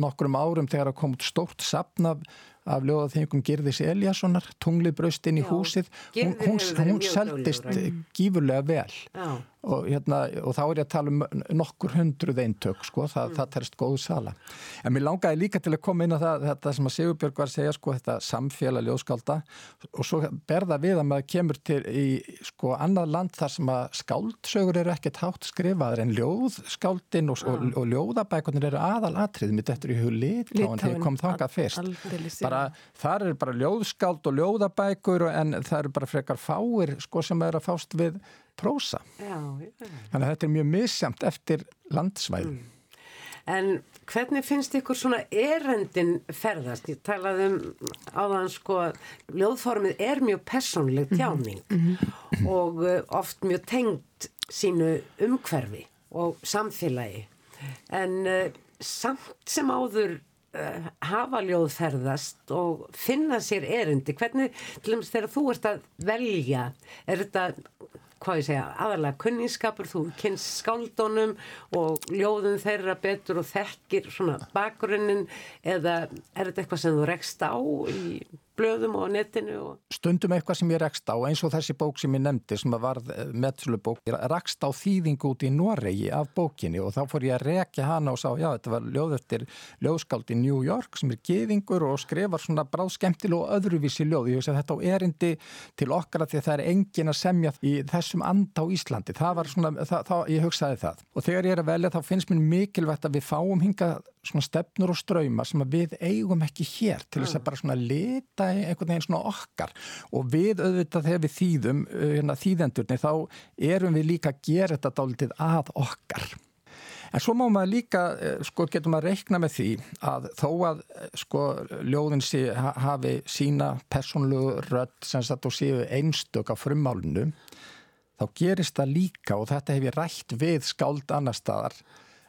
Speaker 3: nokkrum árum þegar það kom út stórt sapn af, af ljóðaþengum Girðis Eliassonar, tunglið braust inn í Já, húsið. Hún, hún, hún seldist gífurlega vel. Já og, hérna, og þá er ég að tala um nokkur hundruð eintök sko, það, mm. það terst góð sala. En mér langaði líka til að koma inn á það, þetta sem að Sigurbjörg var að segja, sko, þetta samfélag ljóðskálda og svo berða við að maður kemur til í sko annað land þar sem að skáldsögur eru ekkert hátt skrifaður en ljóðskáldin og, og, og ljóðabækunir eru aðal atrið mitt eftir í hug litáin þegar kom þangað fyrst. Bara, þar eru bara ljóðskáld og ljóðabækur en það eru bara frekar fáir sko sem eru að fást við prósa. Já, Þannig að þetta er mjög misjamt eftir landsvæð. Mm.
Speaker 1: En hvernig finnst ykkur svona erendin ferðast? Ég talaði um áðan sko, ljóðformið er mjög personleg mhm. tjáning mm -hmm. og uh, oft mjög tengt sínu umhverfi og samfélagi. En uh, samt sem áður uh, hafa ljóðferðast og finna sér erendi, hvernig, til dæmis þegar þú ert að velja, er þetta hvað ég segja, aðalega kunningskapur, þú kynst skáldónum og ljóðum þeirra betur og þekkir svona bakgrunnin eða er þetta eitthvað sem þú rekst á í blöðum og netinu. Og...
Speaker 3: Stundum eitthvað sem ég rekst á, eins og þessi bók sem ég nefndi sem var eh, meðsölubók, ég rekst á þýðingu út í Noregi af bókinni og þá fór ég að rekja hana og sá, já þetta var ljóð eftir ljóðskáld í New York sem er geðingur og skrifar svona bráð skemmtileg og öðruvísi ljóð. Ég veist að þetta á erindi til okkar að því að það er engin að semja í þessum and á Íslandi. Það var svona, það, það, ég hugsaði það. Og þegar ég er að velja þá finnst mér mikilvægt að við fáum hinga svona stefnur og ströyma sem við eigum ekki hér til þess að bara svona leta einhvern veginn svona okkar. Og við auðvitað þegar við þýðum uh, hérna, þýðendurni þá erum við líka að gera þetta dálitið að okkar. En svo má maður líka uh, sko getur maður reikna með því að þó að uh, sko ljóðin sí, hafi sína persónlegu rödd sem sagt og séu einstök á frummálinu þá gerist það líka og þetta hef ég rætt við skáld annar staðar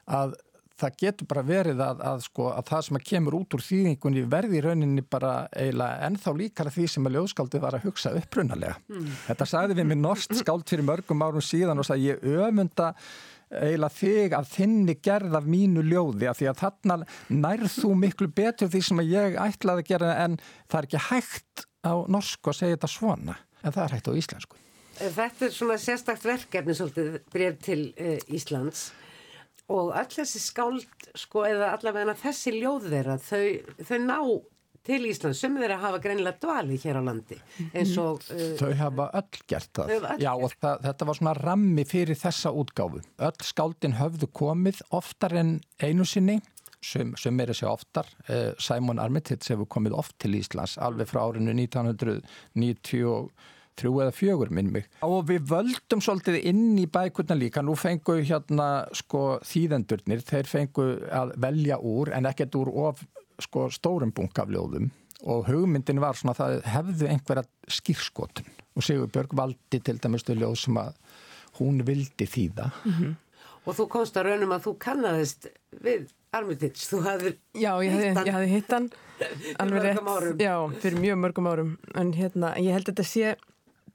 Speaker 3: að það getur bara verið að, að, sko, að það sem að kemur út úr þýðingunni verði í rauninni bara eiginlega ennþá líkara því sem að ljóðskáldi var að hugsa upprunalega. Mm. Þetta sagði við með norsk skáld fyrir mörgum árum síðan og sagði ég öfunda eiginlega þig að þinni gerð af mínu ljóði að því að þarna nærð þú miklu betur því sem að ég ætlaði að gera en það er ekki hægt á norsku að segja þetta svona en það er hægt á íslensku.
Speaker 1: Þetta er svona sérstakt verkefni svolítið breyf til uh, Íslands og öll þessi skáld sko eða allavega þessi ljóð þeirra þau, þau ná til Ísland sem þeirra hafa greinilega dvalið hér á landi eins og
Speaker 3: uh, Þau hafa öll gert það. öll Já og það, þetta var svona rammi fyrir þessa útgáfu. Öll skáldin höfðu komið oftar en einu sinni sem, sem er þessi oftar. Uh, Simon Armitage hefur komið oft til Íslands alveg frá árinu 1990 þrjú eða fjögur minn mig. Og við völdum svolítið inn í bækurna líka, nú fengu hérna sko þýðendurnir, þeir fengu að velja úr en ekkert úr of sko stórum bunkafljóðum og hugmyndin var svona að það hefðu einhverja skýrskotun og Sigur Björg valdi til dæmis til ljóð sem að hún vildi þýða.
Speaker 1: Mm -hmm. Og þú komst að raunum að þú kannadist við Armitage, þú hafði
Speaker 4: Já, ég hafði hitt hann. [laughs] alveg rétt, já, fyrir mjög mörgum árum. En hérna, ég held að þetta sé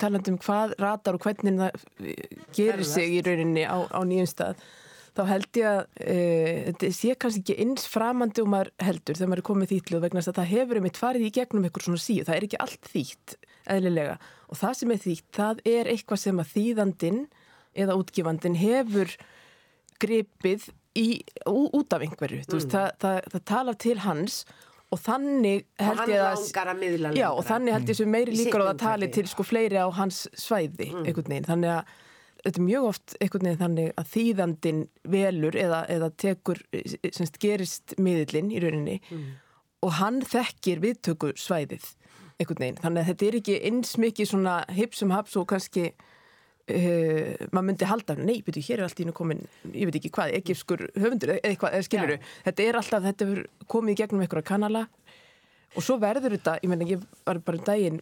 Speaker 4: talandum hvað ratar og hvernig það gerir sig í rauninni á, á nýjum stað þá held ég að e, þetta sé kannski ekki eins framandi og maður heldur þegar maður er komið þýtlu vegna að það hefur einmitt farið í gegnum einhver svona síu, það er ekki allt þýtt eðlilega. Og það sem er þýtt það er eitthvað sem að þýðandin eða útgifandin hefur gripið í, út af einhverju, mm. veist, það, það, það talar til hans og þannig held ég að,
Speaker 1: að
Speaker 4: já, og þannig held ég sem meiri líkar á að tali til sko fleiri á hans svæði mm. einhvern veginn, þannig að þetta er mjög oft einhvern veginn þannig að þýðandin velur eða, eða tekur semst gerist miðlinn í rauninni mm. og hann þekkir viðtöku svæðið einhvern veginn. Þannig að þetta er ekki eins mikið svona hipsum haps og kannski Uh, maður myndi halda, nei, betur, hér er allt í nú komin, ég veit ekki hvað, egifskur höfundur eða eitthvað, eða skiluru, þetta er alltaf þetta er komið í gegnum einhverja kanala og svo verður þetta, ég menna ég var bara um daginn,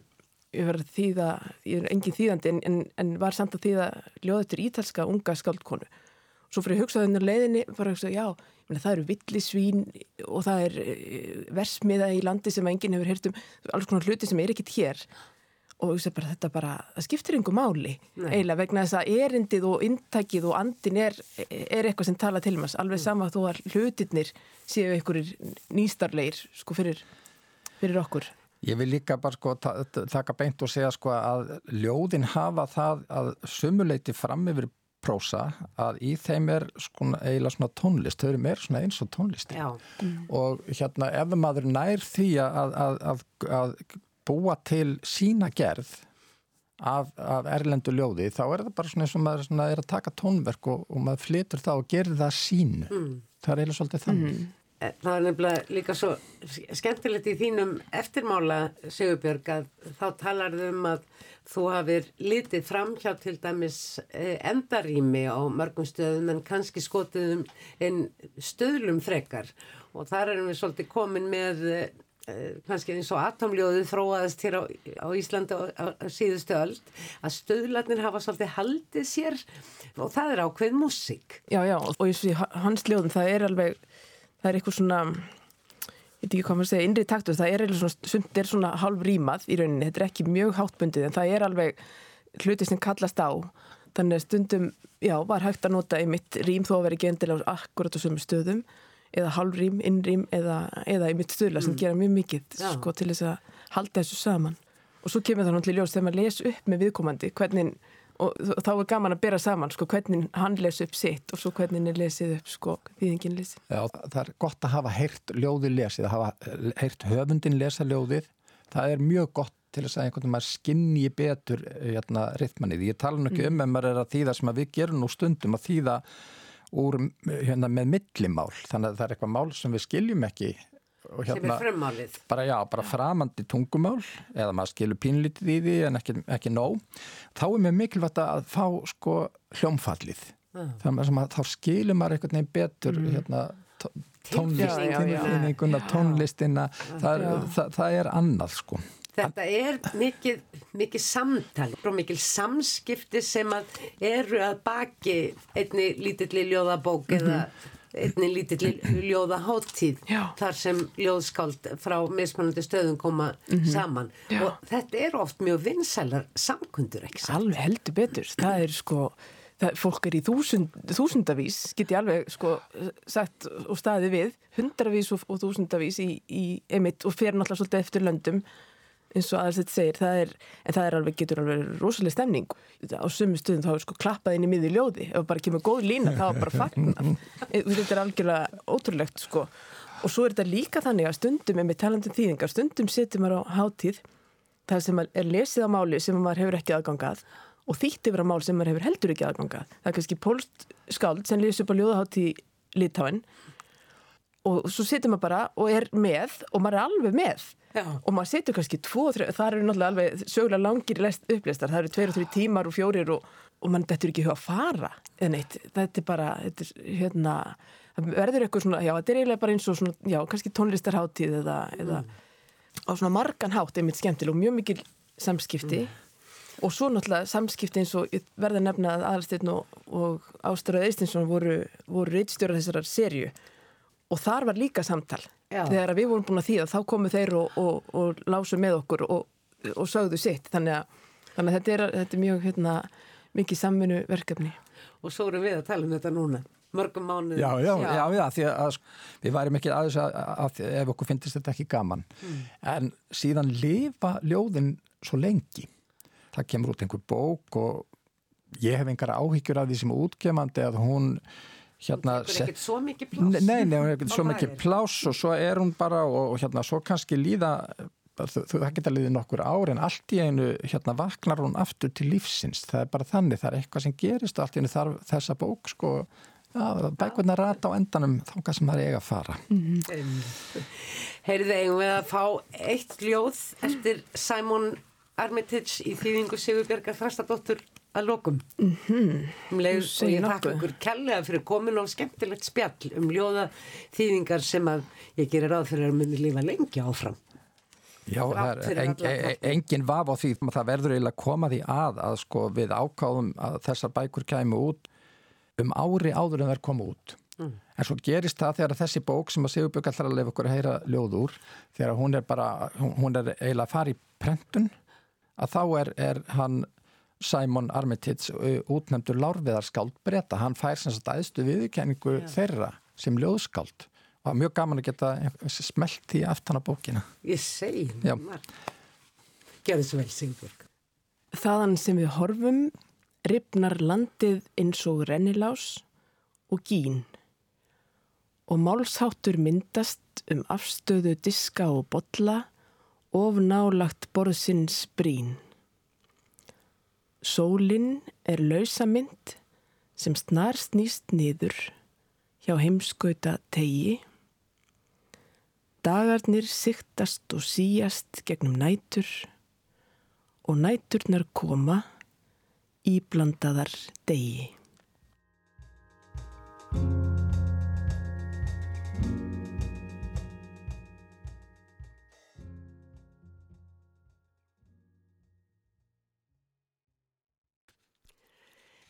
Speaker 4: ég var þýða ég er engin þýðandi en, en, en var samt að þýða ljóðutur ítalska unga skáldkonu, svo fyrir að hugsa þennar leiðinni, bara að hugsa, já menna, það eru villisvín og það er uh, versmiða í landi sem enginn hefur heyrt um, alls konar hluti sem er ekkit hér og bara, þetta bara, það skiptir einhver máli Nei. eiginlega vegna þess að erindið og inntækið og andin er, er eitthvað sem tala til maður, alveg mm. sama þó að hlutirnir séu einhverjir nýstarleir sko fyrir, fyrir okkur
Speaker 3: Ég vil líka bara sko taka beint og segja sko að ljóðin hafa það að sumuleiti fram yfir prósa að í þeim er sko eiginlega svona tónlist, þau eru meir svona eins og tónlist mm. og hérna ef maður nær því að, að, að, að búa til sína gerð af, af erlendu ljóði þá er það bara svona eins og maður svona, er að taka tónverk og, og maður flytur það og gerir það sínu. Mm. Það er eiginlega svolítið þannig. Mm.
Speaker 1: Það er nefnilega líka svo skemmtilegt í þínum eftirmála Sigurbjörg að þá talar þau um að þú hafið litið fram hjá til dæmis eh, endarými á mörgum stöðum en kannski skotuðum en stöðlum frekar og þar erum við svolítið komin með eh, Eh, kannski eins og atomljóðu þróaðist hér á, á Íslandi á, á, síðustu öll að stöðlarnir hafa svolítið haldið sér og það er ákveð músík.
Speaker 4: Já, já, og ég sé hans ljóðum það er alveg, það er eitthvað svona ég veit ekki hvað maður segja, innri taktur það er eitthvað svona, sumt er svona halv rímað í rauninni, þetta er ekki mjög háttbundið en það er alveg hluti sem kallast á. Þannig að stundum, já, var hægt að nota einmitt rím þó að vera ekki endilega akkurat á sömu stöðum eða halvrým, innrým eða, eða í mitt stöðla sem mm. gera mjög mikið sko, til þess að halda þessu saman og svo kemur það náttúrulega ljós þegar maður les upp með viðkomandi hvernig, og þá er gaman að bera saman sko, hvernig hann les upp sitt og svo hvernig hann lesið upp sko, þýðingin lesið.
Speaker 3: Já, það er gott að hafa heyrt ljóði lesið, að hafa heyrt höfundin lesa ljóðið, það er mjög gott til þess að einhvern veginn maður skinni betur hérna, rithmannið. Ég tala nú ekki mm. um en maður er að þýða sem að við gerum nú stundum að þýða úr, hérna, með millimál. Þannig að það er eitthvað mál sem við skiljum ekki
Speaker 1: er hérna
Speaker 3: bara, já, bara framandi tungumál eða maður skilur pínlítið í því en ekki, ekki nóg. Þá er mér mikilvægt að fá sko hljómfallið. Að þá skilur maður einhvern veginn betur mm. hérna, tónlistina. Tónlistina það, það, það er annað sko
Speaker 1: Þetta er mikið, mikið samtal og mikið samskipti sem að eru að baki einni lítilli ljóðabók mm -hmm. eða einni lítilli ljóðaháttíð þar sem ljóðskáld frá mismunandi stöðum koma mm -hmm. saman Já. og þetta er oft mjög vinsælar samkundur, ekki
Speaker 4: samt? Alveg heldur betur, það er sko það, fólk er í þúsund, þúsundavís get ég alveg sko sagt og staði við, hundravís og, og þúsundavís í, í emitt og fer náttúrulega svolítið eftir löndum eins og aðeins þetta segir, það er, en það er alveg, getur alveg rosalega stemning. Á sumu stuðum þá er sko klappað inn í miði ljóði, ef það bara kemur góð lína þá er bara fagnat. [laughs] Þetta er algjörlega ótrúlegt sko. Og svo er þetta líka þannig að stundum er með talandum þýðingar, stundum setjum maður á hátíð það sem er lesið á máli sem maður hefur ekki aðgangað og þýtt yfir á mál sem maður hefur heldur ekki aðgangað. Það er kannski pólst skáld sem lesið upp á ljóðahátíð Litáin og svo setjum maður bara og er með og maður er alveg með Já. og maður setur kannski tvo, þrjá, það eru náttúrulega alveg sögulega langir upplistar, það eru tveir og þrjú tímar og fjórir og, og mann þetta er ekki að fara eða neitt, þetta er bara þetta er, hérna, verður eitthvað svona já, þetta er eiginlega bara eins og svona, já, kannski tónlistarháttíð eða, mm. eða á svona margan hátt einmitt skemmtileg og mjög mikil samskipti mm. og svo náttúrulega samskipti eins og verða nefna að aðalstegn og, og Áströð Eistinsson voru, voru reitstjóra þessarar serju og þar var líka samtal. Já. þegar við vorum búin að þýða þá komu þeir og, og, og lásu með okkur og, og sögðu sitt. Þannig að, þannig að þetta, er, þetta er mjög hérna, mikið samfunnu verkefni
Speaker 1: og svo erum við að tala um þetta núna mörgum mánuð
Speaker 3: já, já, já, já, já því að við værim ekki aðeins að, að ef okkur finnst þetta ekki gaman. Mm. en síðan lifa ljóðin svo lengi. Það kemur út einhver bók og ég hef einhverja áhyggjur af því sem útgefandi að hún
Speaker 1: hérna hún tekur ekkert svo mikið pláss
Speaker 3: nei, nei, hún er ekkert svo mikið pláss og svo er hún bara og, og hérna svo kannski líða það geta liðið nokkur ári en allt í einu hérna vaknar hún aftur til lífsins það er bara þannig, það er eitthvað sem gerist allt í einu þar, þessa bók sko Já, bækurna rata á endanum þánga sem það er eiga að fara. Mm -hmm.
Speaker 1: Heyrðu eigum við að fá eitt ljóð eftir Simon Armitage í þýðingu Sigurbjörgar Þrastadóttur að lokum. Mm -hmm. um leið, og ég þakka ykkur kellega fyrir komin og skemmtilegt spjall um ljóða þýðingar sem að ég gerir ráð fyrir að myndi lífa lengi áfram.
Speaker 3: Já, það er en, en, engin vaf á því það verður eiginlega að koma því að að sko við ákáðum að þessar bækur kæmu út um ári áður en það er koma út mm. en svo gerist það þegar þessi bók sem að Sigurbjörg alltaf að lefa okkur að heyra ljóð úr þegar hún er bara, hún er eiginlega að fara í prentun að þá er, er hann Simon Armitage útnefndur lárviðarskáld breyta, hann fær sem sagt aðstu viðkenningu yeah. þeirra sem ljóðskáld. Og það var mjög gaman að geta smelt í aftan á bókina.
Speaker 1: Ég segi Gerðu svo vel Sigurbjörg.
Speaker 4: Þaðan sem við horfum ripnar landið eins og rennilás og gín. Og málsháttur myndast um afstöðu diska og botla of nálagt borðsins brín. Sólinn er lausamynd sem snar snýst niður hjá heimskauta tegi. Dagarnir siktast og síjast gegnum nætur og næturnar koma íblandaðar degi.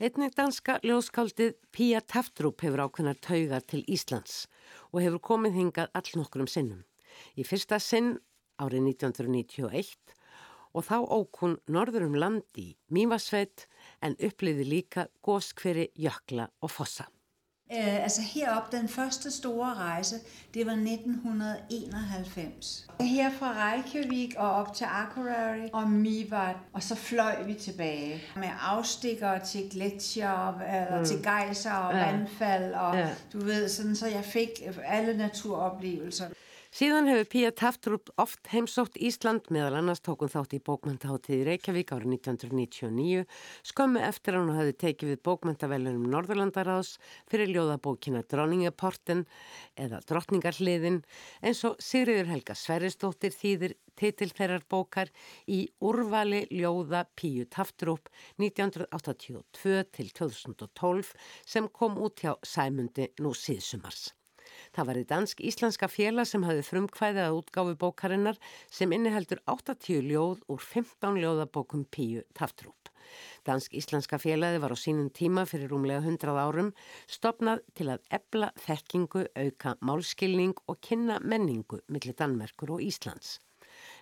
Speaker 1: Einnig danska ljóskáldið Pía Teftrup hefur ákveðnar taugar til Íslands og hefur komið hingað all nokkur um sinnum. Í fyrsta sinn árið 1991 og þá ók hún norður um landi í Mývasveit en uppliði líka góskveri, jökla og fossa.
Speaker 5: Uh, altså herop, den første store rejse, det var 1991. Her fra Reykjavik og op til Akureyri og Mivat, og så fløj vi tilbage med afstikker til gletsjer, eller mm. til gejser og ja. vandfald, og ja. du ved, sådan, så jeg fik alle naturoplevelser.
Speaker 1: Síðan hefur Pía Taftrup oft heimsótt Ísland meðal annars tókun þátt í bókmyndaháttiði Reykjavík árið 1999 skömmu eftir hann hafi tekið við bókmyndavelunum Norðurlandaráðs fyrir ljóðabókina Dronningaporten eða Drottningarliðin eins og Sigriður Helga Sverristóttir þýðir titilferðar bókar í úrvali ljóða Píu Taftrup 1982 til 2012 sem kom út hjá Sæmundi nú síðsumars. Það var í dansk-íslenska félag sem hafði frumkvæðið að útgáfi bókarinnar sem inniheldur 80 ljóð úr 15 ljóðabókum Píu Taftrúp. Dansk-íslenska félagi var á sínum tíma fyrir rúmlega 100 árum stopnað til að ebla þekkingu, auka málskilning og kynna menningu millir Danmerkur og Íslands.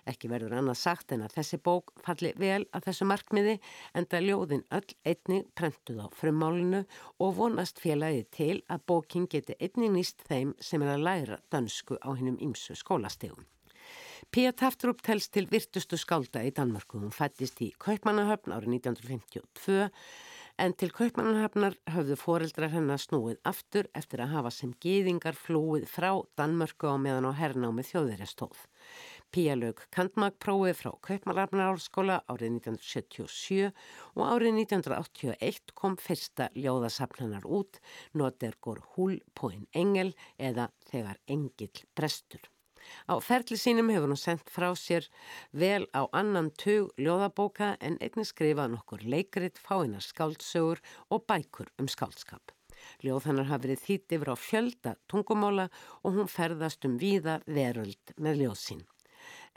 Speaker 1: Ekki verður annað sagt en að þessi bók falli vel að þessu markmiði en það ljóðin öll einni prentuð á frummálinu og vonast félagið til að bókin geti einni nýst þeim sem er að læra dansku á hennum ymsu skólastegum. Pía Taftrup telst til virtustu skálda í Danmarku. Hún fættist í Kaupmannahöfn árið 1952 en til Kaupmannahöfnar höfðu foreldrar hennar snúið aftur eftir að hafa sem gýðingar flúið frá Danmörku á meðan á hernámi þjóðverjastóð. Pía lög kantmagprófið frá Kaupmannarárskóla árið 1977 og árið 1981 kom fyrsta ljóðasafnanar út, Notergór húl en engel eða þegar engill brestur. Á ferli sínum hefur hún sendt frá sér vel á annan tug ljóðabóka en einnig skrifað nokkur leikrit, fáinar skáldsögur og bækur um skáldskap. Ljóð hennar hafi verið þýtt yfir á fjölda tungumála og hún ferðast um víða veröld með ljóð sín.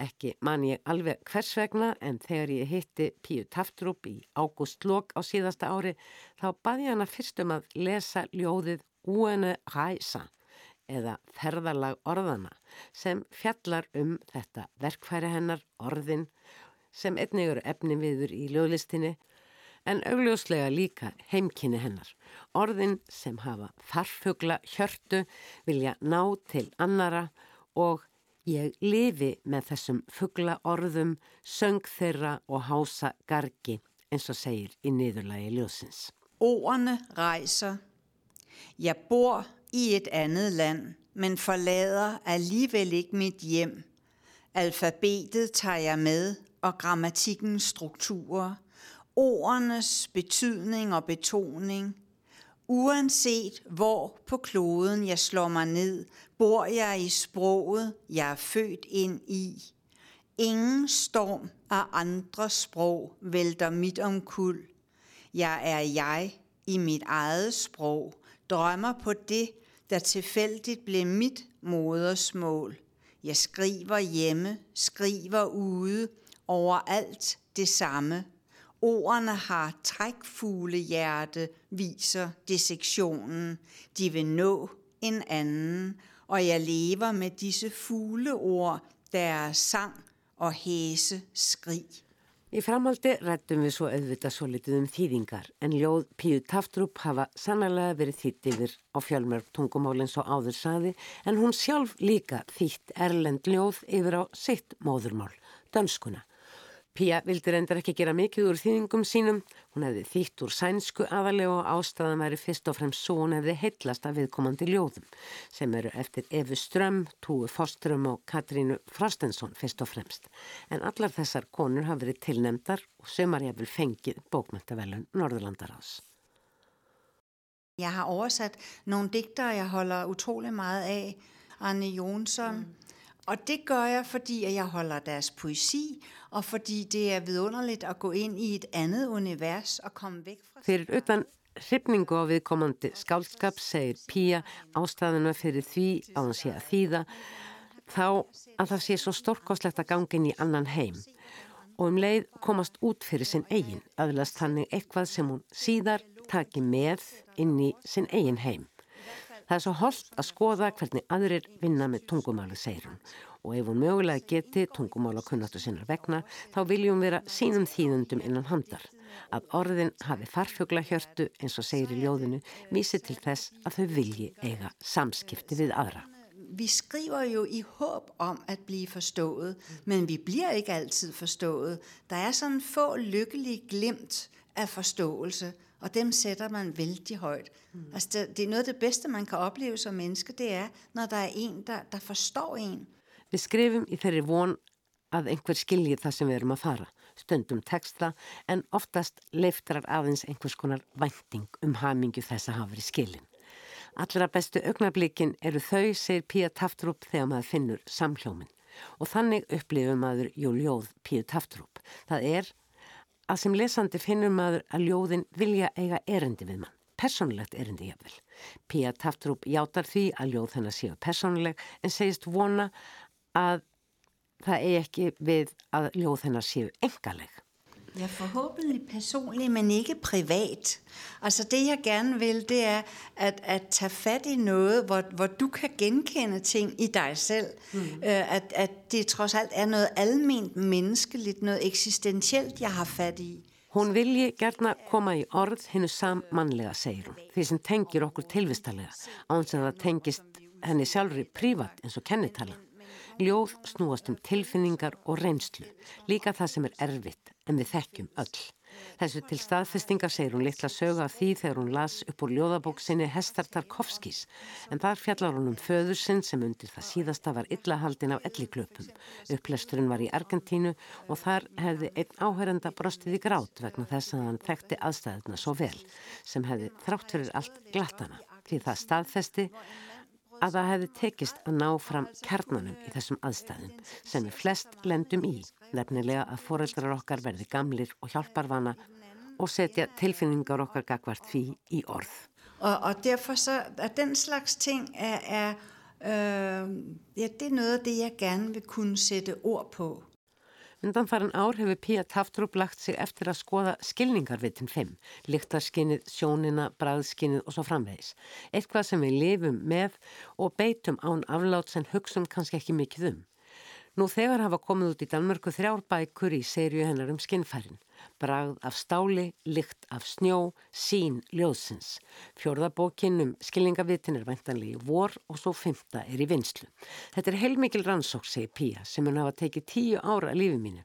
Speaker 1: Ekki man ég alveg hvers vegna en þegar ég hitti Píu Taftrup í ágúst lok á síðasta ári þá baði hana fyrst um að lesa ljóðið Uene Ræsa eða ferðarlag orðana sem fjallar um þetta verkfæri hennar orðin sem einnig eru efni viður í ljóðlistinni en augljóslega líka heimkynni hennar. Orðin sem hafa farfugla hjörtu vilja ná til annara og Ég lifi með þessum fuggla orðum, söng þeirra og hása gargi, eins og segir i niðurlægi ljósins.
Speaker 5: Ordene rejser. Jeg bor i et andet land, men forlader alligevel ikke mit hjem. Alfabetet tager jeg med, og grammatikkens strukturer, ordenes betydning og betoning, Uanset hvor på kloden jeg slår mig ned, bor jeg i sproget, jeg er født ind i. Ingen storm af andre sprog vælter mit omkuld. Jeg er jeg i mit eget sprog, drømmer på det, der tilfældigt blev mit modersmål. Jeg skriver hjemme, skriver ude, overalt det samme. Ordene har trækfuglehjerte, viser dissektionen. De vil nå en anden, og jeg lever med disse fugleord, der er sang og hæse skrig.
Speaker 1: Í framhaldi rættum við svo auðvitað svo litið um þýðingar en ljóð Píu Taftrup hafa sannlega verið þýtt yfir á fjölmörg tungumál eins og áður saði en hún sjálf líka þýtt erlend ljóð yfir á sitt móðurmál, dönskuna. Pía vildi reyndar ekki gera mikið úr þýðingum sínum, hún hefði þýtt úr sænsku aðalega og ástæðan væri fyrst og fremst svo hún hefði heitlast af viðkomandi ljóðum sem eru eftir Efu Ström, Túi Foström og Katrínu Frostensson fyrst og fremst. En allar þessar konur hafi verið tilnemdar og sömar ég vil fengið bókmyndavelun Norðurlandaráðs.
Speaker 5: Jeg har oversat nogle digtere, jeg holder utrolig meget af. Arne Jonsson, mm. Og det gør jeg, fordi jeg holder deres poesi, og fordi det er vidunderligt at gå ind i et andet univers og komme væk fra...
Speaker 1: Fyrir utan hrifningu á viðkomandi skálskap segir Pía ástæðuna fyrir því að hann sé að þýða þá að það sé svo stórkoslegt að gangin í annan heim og um leið komast út fyrir sinn eigin aðlast þannig eitthvað sem hún síðar taki með inn í sinn eigin heim. Það er svo holdt að skoða hvernig aðrir vinna með tungumáli, segir hún. Og ef hún mögulega geti tungumála kunnáttu sinnar vegna, þá viljum vera sínum þýðundum innan handar. Að orðin hafi farfugla hjörtu, eins og segir í ljóðinu, vísi til þess að þau vilji eiga samskipti við aðra.
Speaker 5: Vi skriver jo i håb om at blive forstået, men vi bliver ikke altid forstået. Der er sådan få lykkelige glimt af forståelse, og dem sætter man vældig højt. Mm. Altså det, det er noget af det bedste, man kan opleve som menneske, det er, når der er en, der, der forstår en.
Speaker 1: Við skrifum í þeirri von að einhver skilji það sem við erum að fara. Stundum texta en oftast leiftarar aðeins einhvers konar vænting um hamingu þess að hafa verið skilin. Allra bestu augnablikin eru þau, segir Pía Taftrup þegar maður finnur samhljómin. Og þannig upplifum maður júljóð Píu Taftrup. Það er að sem lesandi finnur maður að ljóðin vilja eiga erindi við mann. Personlegt erindi jafnvel. Pía Taftrup játar því að ljóð hennar séu personleg en segist vona að það er ekki við að ljóð hennar séu engaleg.
Speaker 5: Ja, forhåbentlig personligt, men ikke privat. Altså det, jeg gerne vil, det er at, at tage fat i noget, hvor, hvor du kan genkende ting i dig selv. Mm. Øh, at, at det trods alt er noget alment menneskeligt, noget eksistentielt, jeg har fat i.
Speaker 1: Hún vilji gerna koma í orð hennu sammannlega, segir hún, því sem tengir okkur tilvistalega, án sem það tengist henni sjálfri prívat eins og kennitalan. Ljóð snúast um tilfinningar og reynslu, líka það sem er erfitt en við þekkjum öll. Þessu til staðfestingar segir hún litla söga af því þegar hún las upp úr ljóðabóksinni Hestar Tarkovskis en þar fjallar hún um föður sinn sem undir það síðasta var illahaldin af elliklöpum. Upplesturinn var í Argentínu og þar hefði einn áhærenda brostið í grát vegna þess að hann þekkti aðstæðuna svo vel sem hefði þrátt fyrir allt glattana því það staðfesti að það hefði tekist að ná fram kernanum í þessum aðstæðum sem við flest lendum í, nefnilega að foreldrar okkar verði gamlir og hjálparvana og setja tilfinningar okkar gagvart því í orð.
Speaker 5: Og, og derfor så, at den slags ting er, er øh, ja, det er noget af det, jeg gerne vil kunne sætte ord på.
Speaker 1: Undan farin ár hefur Pía Taftrup lagt sig eftir að skoða skilningarvitin 5, lyktarskinnið, sjónina, bræðskinnið og svo framvegis. Eitthvað sem við lifum með og beitum án aflátt sem hugsum kannski ekki mikið um. Nú þegar hafa komið út í Danmörku þrjár bækur í sériu hennar um skinnfærin. Bragð af stáli, lykt af snjó, sín ljóðsins. Fjörðabókinn um skilningavitin er væntanlega í vor og svo fymta er í vinslu. Þetta er heilmikil rannsók, segi Pía, sem hún hafa tekið tíu ára lífið mínu.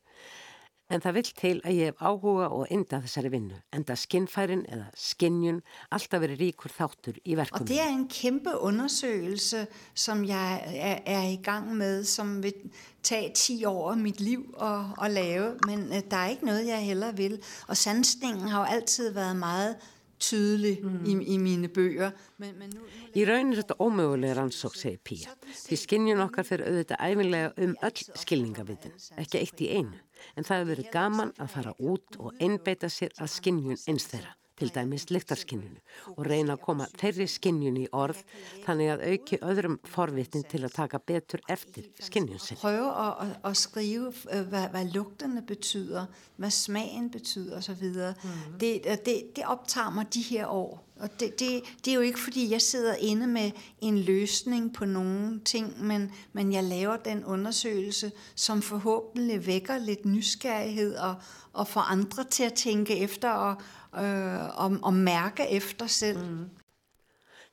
Speaker 1: En það vil til að ég hef áhuga og enda þessari vinnu. Enda skinnfærin eða skinnjun alltaf verið ríkur þáttur í verkunum.
Speaker 5: Og det er en kæmpe undersøgelse, som jeg er, er i gang med, som vil tage 10 år af mit liv at, at lave. Men uh, der er ikke noget, jeg heller vil. Og sansningen har jo altid været meget tydelig mm. i, i mine bøger. Men,
Speaker 1: men nu, nu Í raun er þetta ómögulega rannsók, segir Pía. Því skinnjun okkar fyrir auðvitað æfinlega um öll skilningavitin, ekki eitt í einu. En það hefur verið gaman að fara út og einbeita sér að skinnjun eins þeirra til dæmis lyktarskinnjunu og reyna að koma þeirri skinnjunu í orð þannig að auki öðrum forvittin til að taka betur eftir skinnjun sin.
Speaker 5: Prøve at, at skrive, hvad, hvad lugterne betyder, hvad smagen betyder osv. Mm. Det, det, det optager mig de her år. Og det, det, det er jo ikke fordi, jeg sidder inde med en løsning på nogle ting, men, men jeg laver den undersøgelse, som forhåbentlig vækker lidt nysgerrighed og, og får andre til at tænke efter og, uh, og, og mærke eftir selv. Mm.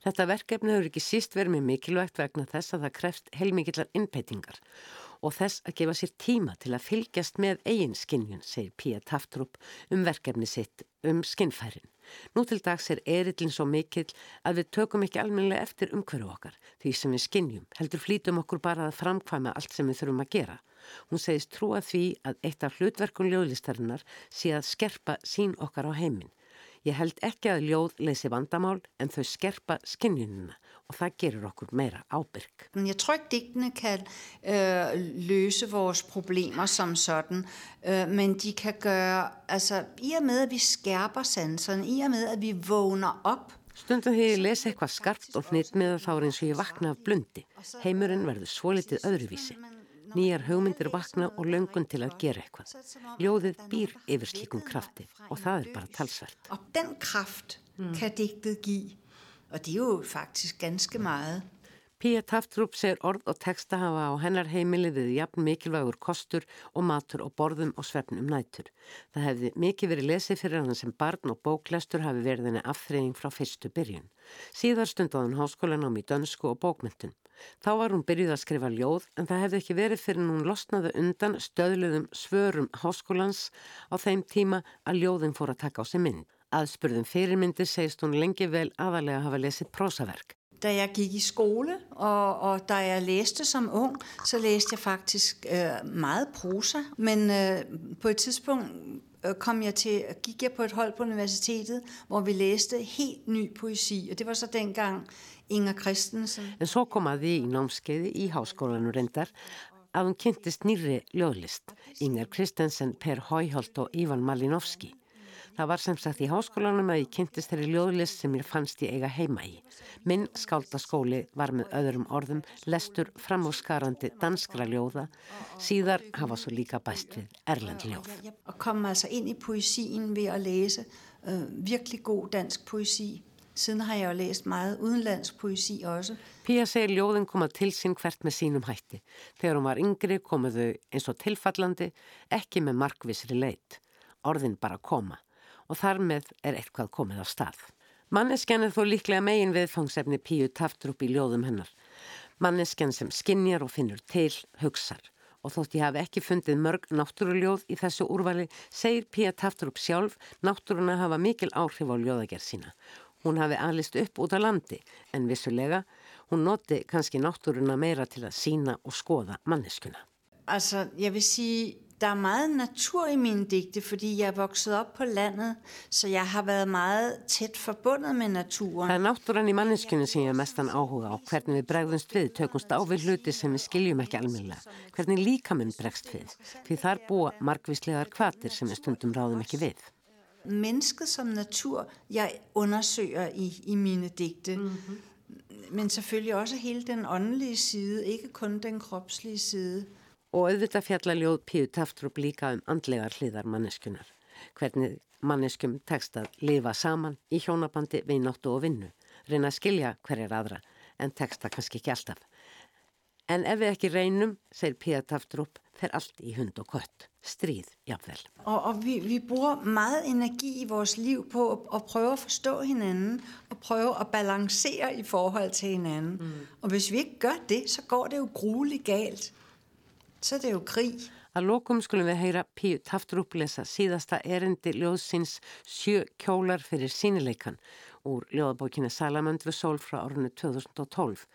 Speaker 1: Þetta verkefni hefur ekki síst verið með mikilvægt vegna þess að það kreft heilmikillar innpeitingar og þess að gefa sér tíma til að fylgjast með eigin skinnjun, segir Pía Taftrup um verkefni sitt um skinnfærin. Nú til dags er erillin svo mikill að við tökum ekki almennilega eftir umhverju okkar því sem við skinnjum, heldur flítum okkur bara að framkvæma allt sem við þurfum að gera. Hún segist trúa því að eitt af hlutverkun ljóðlistarinnar sé að skerpa sín okkar á heiminn. Ég held ekki að ljóð leysi vandamál en þau skerpa skinnjunina og það gerur okkur meira ábyrg.
Speaker 5: Jeg tror ikke digtene kan øh, løse vores problemer som sådan, øh, men de kan gøre, altså i og med at vi skærper sanserne, i og med at vi vågner op
Speaker 1: Stundum þegar ég lesi eitthvað skarpt og hnitt með þá er eins og ég vakna af blundi. Heimurinn verður svolítið öðruvísi. Nýjar hugmyndir vakna og löngun til að gera eitthvað. Ljóðið býr yfir slikum krafti og það er bara talsvert.
Speaker 5: Og den kraft kan digtið give, og det er jo faktisk ganske meget.
Speaker 1: Pía Taftrup segir orð og texta hafa á hennar heimili við jafn mikilvægur kostur og matur og borðum og svefnum nætur. Það hefði mikið verið lesið fyrir hann sem barn og bóklestur hafi verið henni afþreying frá fyrstu byrjun. Síðar stundaði hann háskólanám í dönsku og bókmyndun. Þá var hún byrjuð að skrifa ljóð en það hefði ekki verið fyrir hún losnaði undan stöðluðum svörum háskólans á þeim tíma að ljóðin fór að taka á sig mynd. Aðspurðum fyrirmyndi segist hún lengi vel aðalega að hafa lesið prósaverk.
Speaker 5: Da jeg gik i skole, og, og da jeg læste som ung, så læste jeg faktisk øh, meget prosa. Men øh, på et tidspunkt øh, kom jeg til, gik jeg på et hold på universitetet, hvor vi læste helt ny poesi. Og det var så dengang Inga Kristensen.
Speaker 1: En svo kom að því í námskeiði í háskólanum reyndar að hún kynntist nýri ljóðlist, Ingar Kristensen, Per Hóiholt og Ívan Malinovski. Það var sem sagt í háskólanum að ég kynntist þeirri ljóðlist sem ég fannst ég eiga heima í. Minn skáldaskóli var með öðrum orðum lestur framhúskarandi danskra ljóða, síðar hafa svo líka bæst við erlend ljóð.
Speaker 5: Og kom altså inn í poesín við að lesa uh, virkelig góð dansk poesí Siden har jo læst meget udenlandsk poesi også.
Speaker 1: Pía segir ljóðin koma til sín hvert með sínum hætti. Þegar hún var yngri komuðu eins og tilfallandi, ekki með markvisri leit. Orðin bara koma og þar með er eitthvað komið á stað. Manneskjan er þó líklega megin viðfangsefni Píu taftur upp í ljóðum hennar. Manneskjan sem skinnjar og finnur til, hugsar og þótt ég hafi ekki fundið mörg náttúruljóð í þessu úrvali, segir Pía Tafturup sjálf náttúruna hafa mikil áhrif á ljóðagerð sína Hún hafi alist upp út á landi en vissulega hún noti kannski náttúruna meira til að sína og skoða manneskuna.
Speaker 5: Altså, jeg vil sige, der er meget natur i mine digte, fordi jeg er vokset op på landet, så jeg har været meget tæt forbundet med naturen.
Speaker 1: Það er náttúran í manneskunni sem ég er mestan áhuga á, hvernig við bregðumst við, tökumst á við hluti sem við skiljum ekki almennilega, hvernig líkaminn bregst við, því þar búa margvíslegar kvatir sem við stundum ráðum ekki við
Speaker 5: mennesket som natur, jeg undersøger i, i mine digte. Mm-hmm. Men selvfølgelig også hele den åndelige side, ikke kun den kropslige side.
Speaker 1: Og auðvitað fjalla ljóð Píu Taftrup líka um andlegar hliðar manneskunar. Hvernig manneskum tekst að lifa saman í hjónabandi, vinnáttu og vinnu. Reyna að skilja hverjar aðra, en teksta kannski ekki alltaf. En ef við ekki reynum, segir Píu Taftrup, fer allt í hund og kött. strid, jafnvel.
Speaker 5: Og, og vi, vi bruger meget energi i vores liv på at, at prøve at forstå hinanden, og prøve at balancere i forhold til hinanden. Mm. Og hvis vi ikke gør det, så går det jo grueligt galt. Så er det jo krig.
Speaker 1: Að lokum skulum við heyra Píu Tafturup lesa síðasta erindi ljóðsins Sjö kjólar fyrir sínileikan úr ljóðabókina Salamönd við sól frá árunni 2012.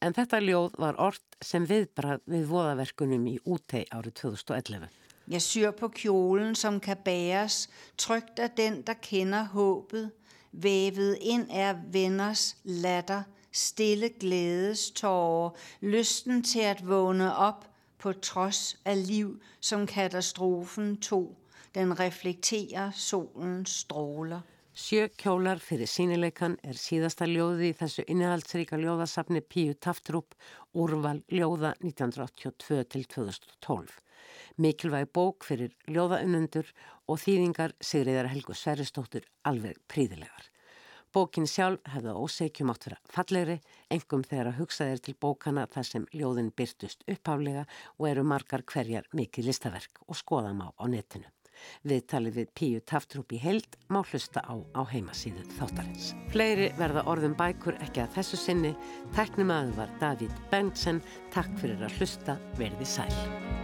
Speaker 1: En þetta ljóð var orrt sem viðbrað við voðaverkunum í útei árið 2011.
Speaker 5: Jeg syr på kjolen, som kan bæres, trygt af den, der kender håbet. Vævet ind er venners latter, stille glædestårer, lysten til at vågne op på trods af liv, som katastrofen tog. Den reflekterer solens stråler.
Speaker 1: Sjö kjólar fyrir sínileikan er síðasta ljóði í þessu innihaldsríka ljóðasafni Píu Taftrup úrval ljóða 1982 til 2012. Mikilvæg bók fyrir ljóðaunundur og þýðingar Sigriðar Helgu Sveristóttur alveg príðilegar. Bókin sjálf hefði óseikjum átt vera fallegri, engum þegar að hugsaðir til bókana þar sem ljóðin byrtust uppháflega og eru margar hverjar mikið listaverk og skoðam á á netinu. Viðtalið við Píu Taftrúp í heild má hlusta á á heimasíðu þáttarins. Fleiri verða orðum bækur ekki að þessu sinni. Teknum aðu var Davíð Bengtsen. Takk fyrir að hlusta. Verði sæl.